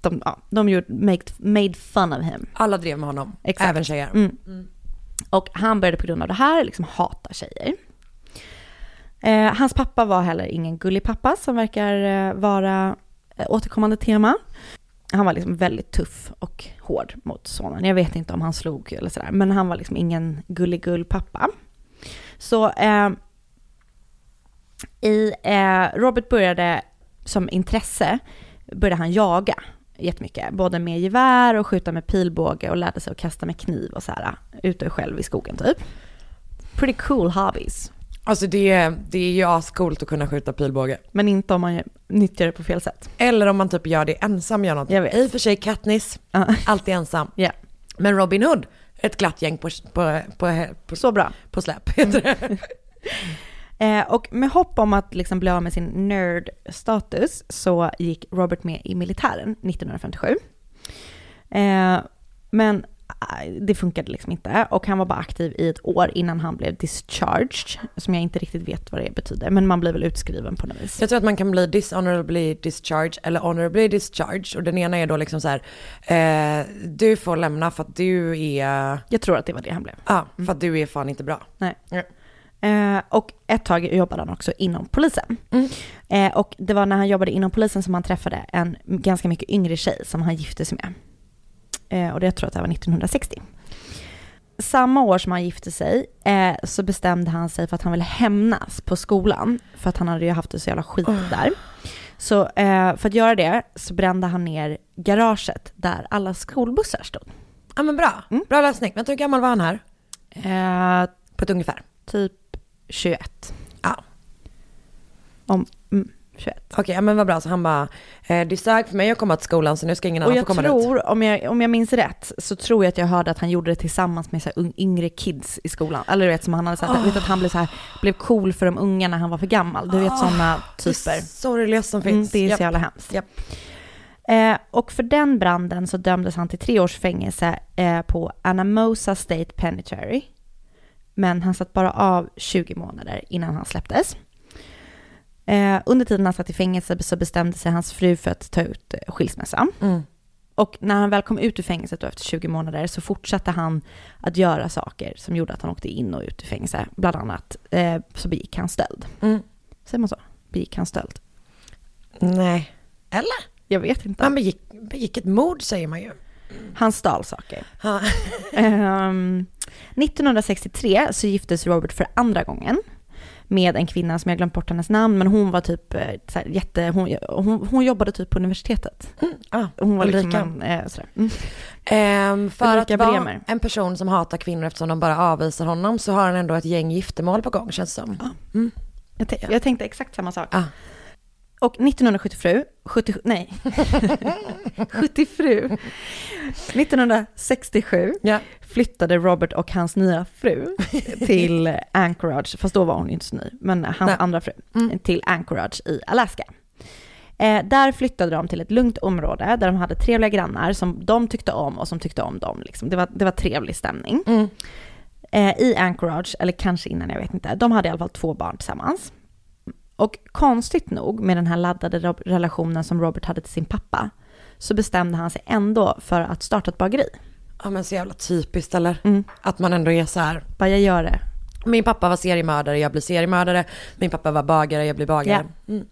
de, ja, de gjorde, made, made fun of him. Alla drev med honom, Exakt. även tjejer. Mm. Och han började på grund av det här liksom hata tjejer. Eh, hans pappa var heller ingen gullig pappa som verkar eh, vara eh, återkommande tema. Han var liksom väldigt tuff och hård mot sonen. Jag vet inte om han slog eller sådär, men han var liksom ingen gulligull pappa. Så eh, i, eh, Robert började som intresse, började han jaga jättemycket. Både med gevär och skjuta med pilbåge och lärde sig att kasta med kniv och så här ute själv i skogen typ. Pretty cool hobbies. Alltså det, det är ju ascoolt att kunna skjuta pilbåge. Men inte om man nyttjar det på fel sätt. Eller om man typ gör det ensam, gör något. Jag vet. I och för sig Katniss, Ja. alltid ensam. Ja. Men Robin Hood, Ett glatt gäng på, på, på, på, Så bra. på släp heter det. <laughs> Eh, och med hopp om att liksom bli av med sin nerd-status så gick Robert med i militären 1957. Eh, men det funkade liksom inte och han var bara aktiv i ett år innan han blev discharged, som jag inte riktigt vet vad det betyder, men man blir väl utskriven på något vis. Jag tror att man kan bli dishonorably discharged eller honorably discharged och den ena är då liksom så här, eh, du får lämna för att du är, Jag tror att det var det han blev. ja, för att du är fan inte bra. Nej. Ja. Eh, och ett tag jobbade han också inom polisen. Mm. Eh, och det var när han jobbade inom polisen som han träffade en ganska mycket yngre tjej som han gifte sig med. Eh, och det jag tror att det var 1960. Samma år som han gifte sig eh, så bestämde han sig för att han ville hämnas på skolan. För att han hade ju haft det så jävla skit där. Så eh, för att göra det så brände han ner garaget där alla skolbussar stod. Ja men bra, bra lösning. Vänta hur gammal var han här? Eh, På ett ungefär. typ 21. Ja. Om, mm, 21. Okej, ja, men vad bra. Så han bara, eh, det är starkt för mig att komma till skolan så nu ska ingen Och annan få komma dit. tror, om jag, om jag minns rätt, så tror jag att jag hörde att han gjorde det tillsammans med så här yngre kids i skolan. Eller du vet som han hade sagt, vet att han blev så här, blev cool för de unga när han var för gammal. Du vet sådana Det är typer. sorgligast som Mm, finns. det är Japp. så jävla hemskt. Japp. Eh, och för den branden så dömdes han till tre års fängelse eh, på Anamosa State Penitentiary. Men han satt bara av 20 månader innan han släpptes. Eh, under tiden han satt i fängelse så bestämde sig hans fru för att ta ut eh, skilsmässa. Mm. Och när han väl kom ut ur fängelset då efter 20 månader så fortsatte han att göra saker som gjorde att han åkte in och ut ur fängelse. Bland annat eh, så begick han stöld. Mm. Säger man så? Begick han stöld? Nej. Eller? Jag vet inte. Han begick, begick ett mord säger man ju. Han stal saker. Ja. <laughs> Ehm, 1963 så giftes Robert för andra gången med en kvinna som jag glömt bort hennes namn, men hon var typ eh, så här, jätte, hon, hon, hon jobbade typ på universitetet. Ah, Hon var liksom Ulrika. en, eh, sådär. Mm. Ehm, för Ulrika att vara Bremer. en person som hatar kvinnor eftersom de bara avvisar honom så har han ändå ett gäng giftermål på gång känns det som. Jag, tän- jag tänkte exakt samma sak. Ah. Och 1977, 70, nej, <laughs> 77, 1967 Ja. flyttade Robert och hans nya fru <laughs> till Anchorage, fast då var hon inte så ny, men hans Nej. andra fru, till Anchorage i Alaska. Eh, där flyttade de till ett lugnt område där de hade trevliga grannar som de tyckte om och som tyckte om dem. Liksom. Det, var, det var trevlig stämning. Mm. Eh, I Anchorage, eller kanske innan, jag vet inte, de hade i alla fall två barn tillsammans. Och konstigt nog, med den här laddade relationen som Robert hade till sin pappa, så bestämde han sig ändå för att starta ett bageri. Ja men så jävla typiskt eller? Mm. Att man ändå är så här. Bara jag gör det. Min pappa var seriemördare, jag blir seriemördare. Min pappa var bagare, jag blir bagare. Mm.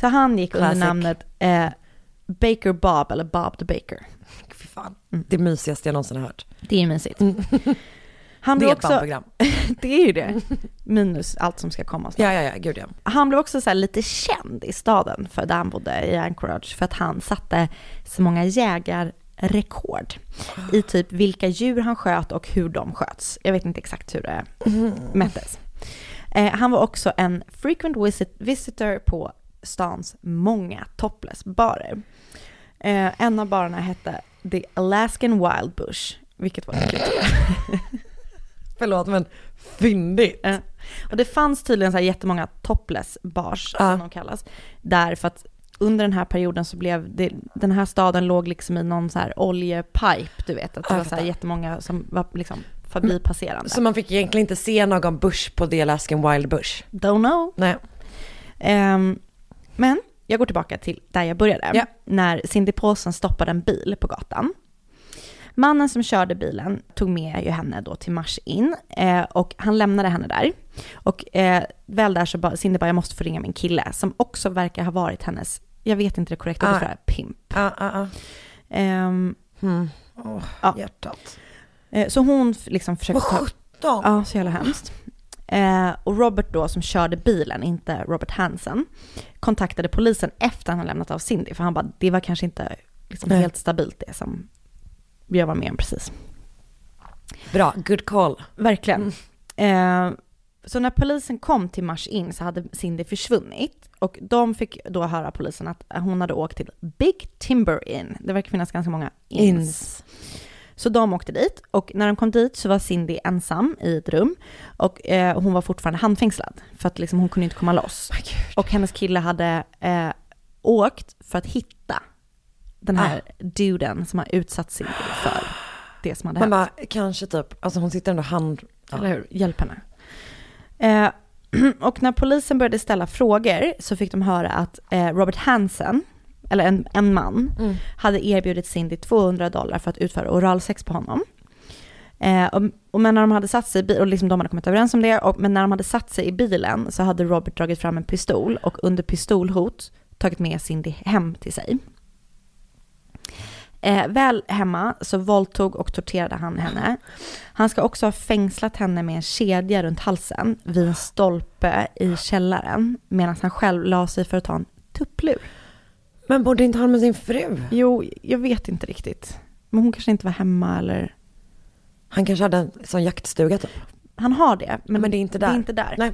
Så han gick under Classic. namnet eh, Baker Bob, eller Bob the Baker. Fy fan. Det mysigaste jag någonsin har hört. Det är mysigt. <laughs> Han Det blev också, <laughs> det är ju det. <laughs> Minus allt som ska komma snart. Ja, ja, ja, gud ja. Han blev också så lite känd i staden för där han bodde i Anchorage för att han satte så många jägarrekord i typ vilka djur han sköt och hur de sköts. Jag vet inte exakt hur det mättes. Eh, han var också en frequent visit, visitor på stans många topless-barer. Eh, en av barerna hette The Alaskan Wild Bush, vilket var kul. <laughs> Förlåt men fyndigt. Eh, Och det fanns tydligen så här jättemånga topless bars, Ja. som de kallas, där för att under den här perioden så blev det, den här staden låg liksom i någon så här oljepipe, du vet, att det Ja, var så här jättemånga som var liksom förbipasserande. Så man fick egentligen inte se någon bush på The Alaskan Wild Bush? Don't know. Nej. Ehm, men jag går tillbaka till där jag började, Ja. när Cindy Paulson stoppade en bil på gatan. Mannen som körde bilen tog med ju henne då till Mars in eh, och han lämnade henne där. Och eh, väl där så bara, Cindy bara, jag måste få ringa min kille som också verkar ha varit hennes, jag vet inte det korrekta Ah. ordet för det här, pimp. Ja, ja, ja. Ehm, Mm. Åh, Ja. hjärtat. eh, så hon liksom försökte ta... sjutton. Ja, så jävla hemskt. Eh, och Robert då, som körde bilen, inte Robert Hansen, kontaktade polisen efter han hade lämnat av Cindy, för han bara, det var kanske inte liksom helt stabilt det som jag var med om precis. Bra, good call. Verkligen. Eh, så när polisen kom till Mars in så hade Cindy försvunnit och de fick då höra polisen att hon hade åkt till Big Timber Inn. Det verkar finnas ganska många inns. Ins. Så de åkte dit och när de kom dit så var Cindy ensam i ett rum och eh, hon var fortfarande handfängslad för att liksom, hon kunde inte komma loss. och hennes kille hade eh, åkt för att hitta den här duden som har utsatt Cindy för det som hade Man hänt. bara, kanske typ, alltså hon sitter ändå hand... Ja. Eller hur? Hjälp henne. Eh, <clears throat> och när polisen började ställa frågor så fick de höra att eh, Robert Hansen, eller en, en man, Mm. hade erbjudit Cindy 200 dollar för att utföra oralsex på honom. Eh, och, och men när de hade satt sig i bilen, och liksom de hade kommit överens om det, och, men när de hade satt sig i bilen så hade Robert dragit fram en pistol och under pistolhot tagit med Cindy hem till sig. Eh, väl hemma så våldtog och torterade han henne. Han ska också ha fängslat henne med en kedja runt halsen vid en stolpe i källaren medan han själv la sig för att ta en tupplur. Men borde inte han med sin fru? Jo, jag vet inte riktigt. Men hon kanske inte var hemma eller... Han kanske hade en sån jaktstuga typ. Han har det, men, Men det är inte Det är där. inte där. Nej.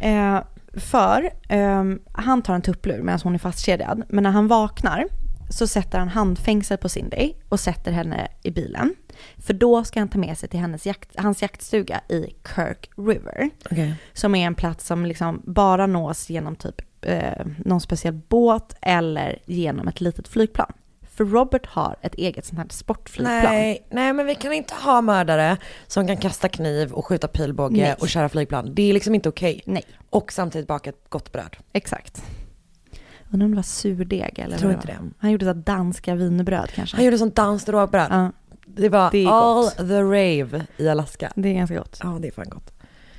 Eh, för ehm, han tar en tupplur medan hon är fastkedjad. Men när han vaknar så sätter han handfängsel på Cindy och sätter henne i bilen. För då ska han ta med sig till hennes jakt, hans jaktstuga i Kirk River. Okej. Som är en plats som liksom bara nås genom typ eh, någon speciell båt eller genom ett litet flygplan. För Robert har ett eget sånt här sportflygplan. Nej, nej men vi kan inte ha mördare som kan kasta kniv och skjuta pilbåge Nej. och köra flygplan. Det är liksom inte okej. Nej. Och samtidigt baka ett gott bröd. Exakt. Undrar om det var surdeg eller Tror vad inte var. det. Han gjorde så här danska wienerbröd kanske. Han gjorde sånt danskt rågbröd. Ja, Det var Det är all gott. the rave i Alaska. det är ganska gott. Ja, det är fan gott.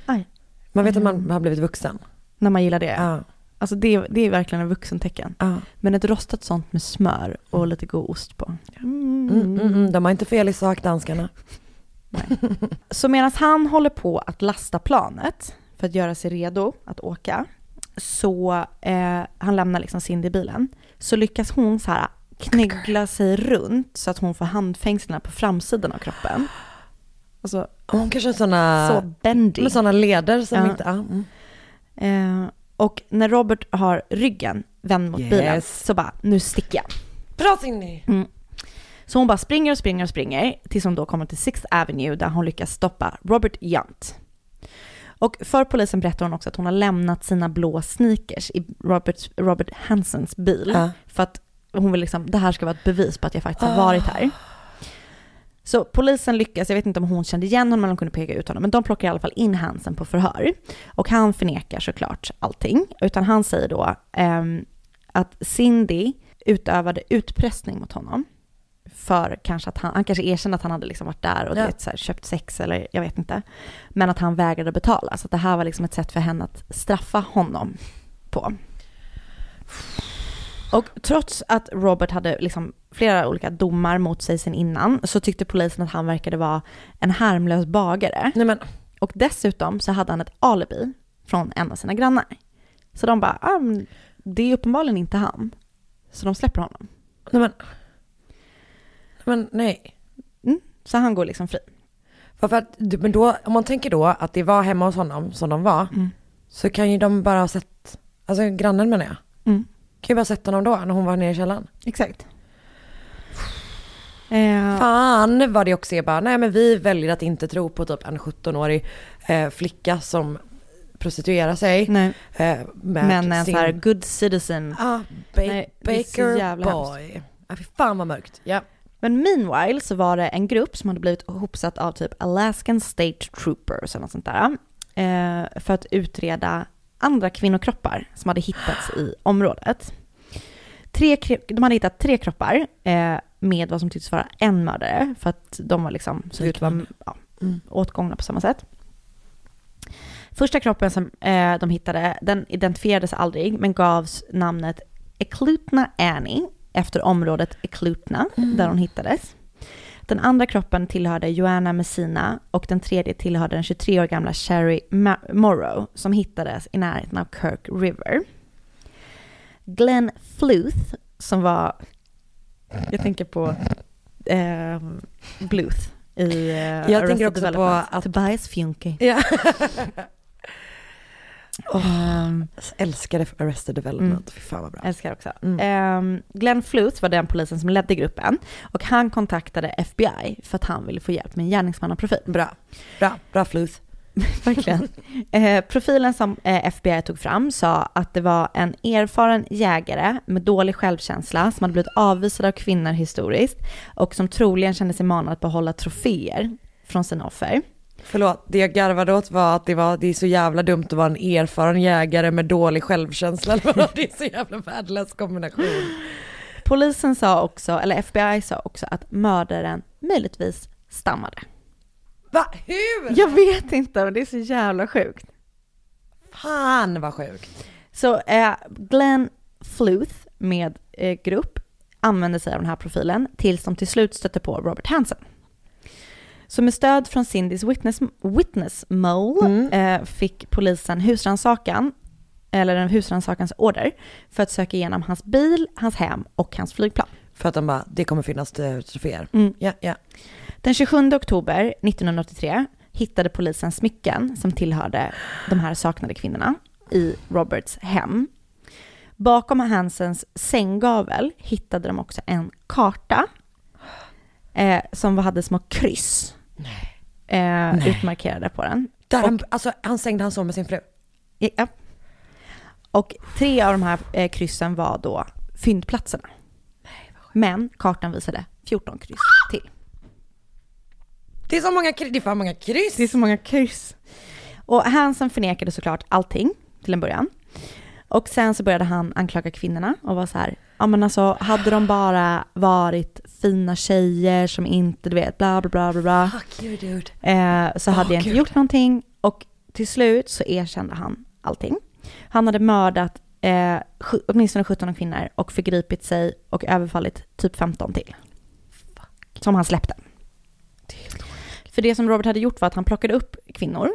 Aj. Man vet att man har blivit vuxen. När man gillar det. Ja. Alltså det, det är verkligen en vuxentecken. ja. Men ett rostat sånt med smör och lite god ost på. Mm. Mm, mm, mm. De har inte fel i sak, danskarna. Så medan han håller på att lasta planet för att göra sig redo att åka, så eh, han lämnar liksom Cindy i bilen, så lyckas hon så här knygla sig runt så att hon får handfängslarna på framsidan av kroppen. Alltså Hon kanske har såna, så bendy. med såna leder som Ja. inte... Ja. Mm. Eh, och när Robert har ryggen vänd mot bilen Yes. så bara, nu sticker jag. Bra Cindy! Så hon bara springer och springer och springer tills hon då kommer till Sixth Avenue där hon lyckas stoppa Robert Yount. Och för polisen berättar hon också att hon har lämnat sina blå sneakers i Robert, Robert Hansens bil. Ja. För att hon vill liksom, det här ska vara ett bevis på att jag faktiskt har varit här. Så polisen lyckas, jag vet inte om hon kände igen honom eller om hon kunde peka ut honom, men de plockar i alla fall in Hansen på förhör. Och han förnekar såklart allting, utan han säger då ehm, att Cindy utövade utpressning mot honom. För kanske att han, han kanske erkände att han hade liksom varit där och Ja. vet, här, köpt sex eller jag vet inte. Men att han vägrade betala, så det här var liksom ett sätt för henne att straffa honom på. Och trots att Robert hade liksom flera olika domar mot sig sen innan så tyckte polisen att han verkade vara en harmlös bagare. Nej men, Och dessutom så hade han ett alibi från en av sina grannar. Så de bara, ah, det är uppenbarligen inte han. Så de släpper honom. nej men. Men nej. Så han går liksom fri. För att, men då, om man tänker då att det var hemma hos honom som de var, Mm. så kan ju de bara ha sett, alltså grannen menar jag, Mm. kan ju bara ha sett honom då när hon var nere i källaren. Exakt. Eh, Fan vad det också är bara, nej men vi väljer att inte tro på typ en 17-årig eh, flicka som prostituerar sig. Eh, men en sin- så här good citizen. Ah, ba- Nej, Baker boy. Ah, fy fan vad mörkt. Ja. Men meanwhile så var det en grupp som hade blivit hopsatt av typ Alaskan State Troopers eller något sånt där. Eh, för att utreda andra kvinnokroppar som hade hittats i området. Tre, de hade hittat tre kroppar eh, med vad som tycktes vara en mördare. För att de var liksom, såg ut att vara ja, Mm. åtgångna på samma sätt. Första kroppen som eh, de hittade, den identifierades aldrig men gavs namnet Eklutna Annie efter området Eklutna där hon hittades. Den andra kroppen tillhörde Joanna Messina och den tredje tillhörde den 23 år gamla Sherry Ma- Morrow som hittades i närheten av Kirk River. Glenn Fluth som var, jag tänker på eh, Bluth i eh, Jag tänker också på att- Tobias Funke. Ja. <laughs> <laughs> Ehm, Älskade Arrested Development, fy fan vad bra. älskar också. Mm. Ehm, Glenn Fluth var den polisen som ledde gruppen och han kontaktade FBI för att han ville få hjälp med en gärningsmannaprofil. Bra, bra, bra Fluth. <laughs> Verkligen. Eh, profilen som eh, FBI tog fram sa att det var en erfaren jägare med dålig självkänsla som hade blivit avvisad av kvinnor historiskt och som troligen kände sig manad att behålla troféer från sina offer. Förlåt, det jag garvade åt var att det, var, det är så jävla dumt att vara en erfaren jägare med dålig självkänsla. <laughs> Det är så jävla värdelös kombination. Polisen sa också, eller FBI sa också att mördaren möjligtvis stammade. Va? Hur? Jag vet inte, men det är så jävla sjukt. Fan vad sjukt. Så eh, Glenn Fluth med eh, grupp använde sig av den här profilen tills de till slut stötte på Robert Hansen. Så med stöd från Cindys witness, witness mole eh, fick polisen husrannsakan, eller en husrannsakans order, för att söka igenom hans bil, hans hem och hans flygplan. För att de bara, det kommer finnas eh, troféer. Mm. Ja, ja. Den 27 oktober 1983 hittade polisen smycken som tillhörde de här saknade kvinnorna i Roberts hem. Bakom Hansens sänggavel hittade de också en karta eh, som hade små kryss eh, utmarkerade på den. Där han, alltså han sängde han så med sin fru. Ja. Och tre av de här eh, kryssen var då fyndplatserna. Men kartan visade 14 kryss till. Det är så många, kry- det är för många kryss. Det är så många kryss. Och Hansen förnekade såklart allting till en början. Och sen så började han anklaga kvinnorna och var så här, ja men alltså hade de bara varit fina tjejer som inte, du vet, bla bla bla bla bla. Fuck you dude. Eh, så hade Åh, jag inte Gud. gjort någonting. Och till slut så erkände han allting. Han hade mördat eh, åtminstone 17 kvinnor och förgripit sig och överfallit typ 15 till. Som han släppte. För det som Robert hade gjort var att han plockade upp kvinnor.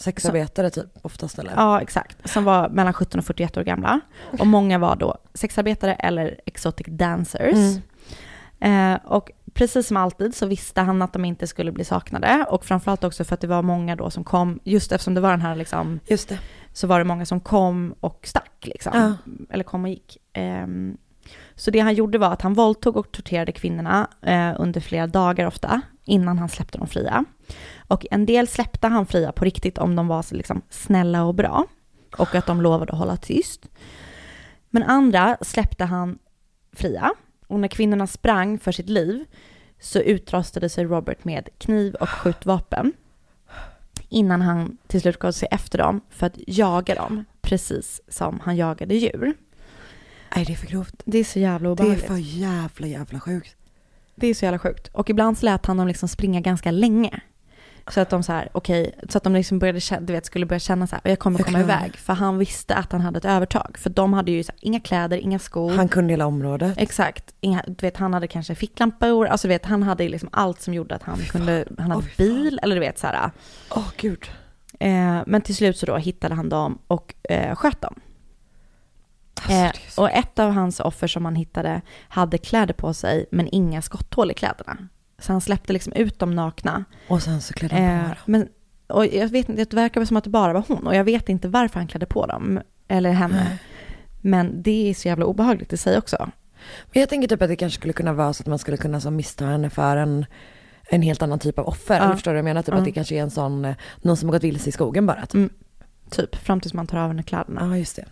Sexarbetare typ, oftast eller? Ja, exakt. Som var mellan 17 och 41 år gamla. Och många var då sexarbetare eller exotic dancers. Mm. Eh, och precis som alltid så visste han att de inte skulle bli saknade. Och framförallt också för att det var många då som kom, just eftersom det var den här liksom, Just det. så var det många som kom och stack liksom. Ja. Eller kom och gick. Ehm, så det han gjorde var att han våldtog och torterade kvinnorna eh, under flera dagar ofta, innan han släppte dem fria. Och en del släppte han fria på riktigt om de var så liksom snälla och bra. Och att de lovade att hålla tyst. Men andra släppte han fria. Och när kvinnorna sprang för sitt liv så utrustade sig Robert med kniv och skjutvapen. Innan han till slut gav sig efter dem för att jaga dem, precis som han jagade djur. Nej det är för grovt. Det är så jävla Det är obehagligt. för jävla jävla sjukt. Det är så jävla sjukt. Och ibland så lät han dem liksom springa ganska länge. Så att de så här, okej, så att de liksom började känna, du vet, skulle börja känna så här, jag kommer komma iväg. För han visste att han hade ett övertag. För de hade ju så här, inga kläder, inga skor. Han kunde hela området. Exakt. Inga, du vet, han hade kanske ficklampor, alltså du vet, han hade liksom allt som gjorde att han kunde, han hade bil, eller du vet så här. Åh gud. Eh, men till slut så då hittade han dem och eh, sköt dem. Alltså, Eh, och ett av hans offer som han hittade hade kläder på sig men inga skotthål i kläderna. Så han släppte liksom ut dem nakna. Och sen så klädde han på Eh, men, och jag vet inte, det verkar som att det bara var hon och jag vet inte varför han klädde på dem. Eller henne. Men det är så jävla obehagligt i sig också. Men jag tänker typ att det kanske skulle kunna vara så att man skulle kunna så missta henne för en, en helt annan typ av offer. Ja. Eller förstår du vad jag menar? Typ Ja. att det kanske är en sån, eh, någon som har gått vilse i skogen bara. Typ. Mm. Typ, fram tills man tar av henne kläderna. Ja just det.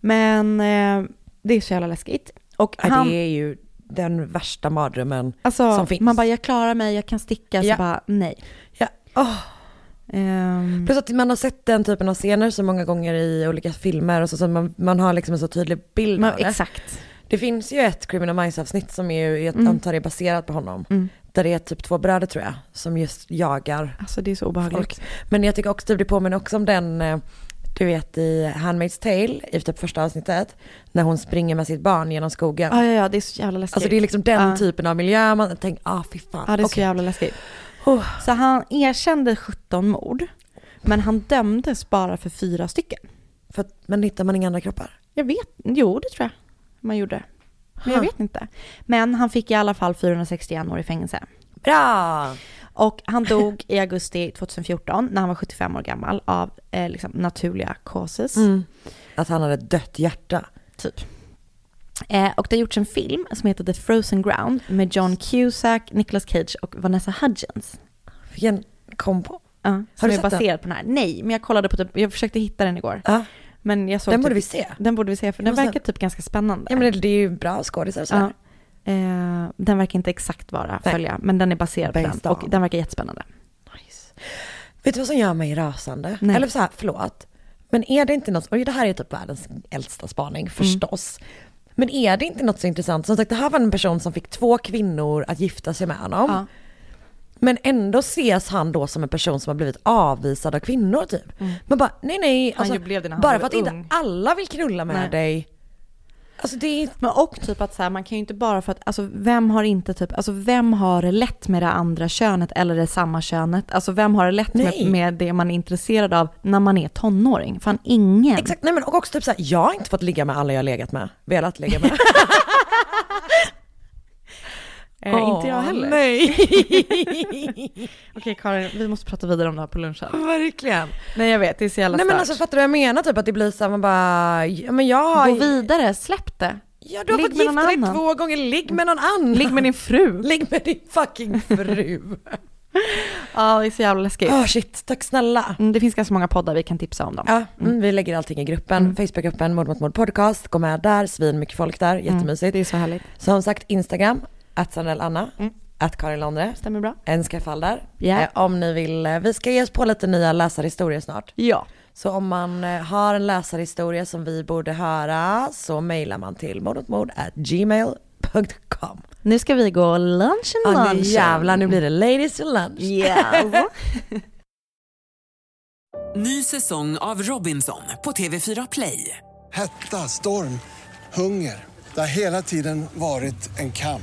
Men eh, det är så jävla läskigt. Och Ja, han, Det är ju den värsta mardrömmen alltså, som finns. man bara, jag klarar mig, jag kan sticka, Ja. så bara, nej. Ja. Åh. Ehm, Plus att man har sett den typen av scener så många gånger i olika filmer och så, så man, man har liksom en så tydlig bild men, av det. exakt. Det finns ju ett Criminal Minds avsnitt som är ju, jag Mm. antar är baserat på honom. Mm. Där det är typ två bröder tror jag, som just jagar Alltså det är så obehagligt. folk. Men jag tycker också typ det påminner också om den, eh, du vet i Handmaid's Tale, i typ första avsnittet, när hon springer med sitt barn genom skogen. Ja, ja, ja, det är så jävla läskigt. Alltså det är liksom den Ja. typen av miljö man tänker, ah fy fan. Ja, det är så Okej. jävla läskigt. Oh. Så han erkände 17 mord, men han dömdes bara för fyra stycken. För att, men hittar man inga andra kroppar? Jag vet, jo det tror jag man gjorde. Men jag vet inte. Men han fick i alla fall 461 år i fängelse. Bra! Och han dog i augusti 2014 när han var 75 år gammal av eh, liksom, naturliga causes. Mm. Att han hade ett dött hjärta. Typ. Eh, och det har gjorts en film som heter The Frozen Ground med John Cusack, Nicolas Cage och Vanessa Hudgens. Vilken kombo. Ja, Har som du sett den? baserad på den här. Nej, men jag kollade på typ, jag försökte hitta den igår. Ja. Men jag såg Den typ, borde vi se. Den borde vi se, för den verkar typ ganska spännande. Ja men det, är ju bra skådisar och sådär. Ja. Eh, den verkar inte exakt vara Nej. följa, men den är baserad på den. Och den verkar jättespännande. Vet du vad som gör mig rasande? Nej. Eller så här, förlåt. Men är det inte något, och det här är typ världens äldsta spaning förstås. Men är det inte något så intressant? Som sagt, det här var en person som fick två kvinnor att gifta sig med honom. Ja. Men ändå ses han då som en person som har blivit avvisad av kvinnor typ. Men bara, nej nej, alltså, bara för att ung. inte alla vill knulla med Nej. dig. Alltså det är, Men och typ att så här, man kan ju inte bara för att, alltså vem har inte typ, alltså vem har det lätt med det andra könet eller det samma könet? Alltså vem har det lätt med, med det man är intresserad av när man är tonåring? Fan ingen. exakt, nej men och också typ såhär, jag har inte fått ligga med alla jag har legat med, velat ligga med. <laughs> Eh, inte jag heller. Nej. <laughs> Okej Karin, vi måste prata vidare om det här på lunchen. Verkligen. Nej jag vet, det är så jävla Nej men alltså fattar du vad jag menar? Typ att det blir så här, man bara, ja men jag har Gå vidare, släpp det. Ja du har Ligg fått gifta dig annan. två gånger, ligg med någon annan. Ligg med din fru. <laughs> Ligg med din fucking fru. <laughs> Ja, det är så jävla läskigt. Åh shit, tack snälla. Mm, det finns ganska många poddar vi kan tipsa om dem. Ja, mm, vi lägger allting i gruppen, Facebookgruppen Mord mot mord podcast, gå med där, svin mycket folk där, jättemysigt. Det är så härligt. Som sagt Instagram, att Anna, att Karin Londre, Stämmer bra. en. Ja. Eh, om ni vill, eh, vi ska ge oss på lite nya läsarhistorier snart. Ja. Så om man eh, har en läsarhistoria som vi borde höra så mejlar man till mordmotmord at gmail.com. Nu ska vi gå lunchen Ja lunchen. nu jävlar, nu blir det ladies to lunch. Yes. <laughs> Ny säsong av Robinson på TV4 Play. Hetta, storm, hunger. Det har hela tiden varit en kamp.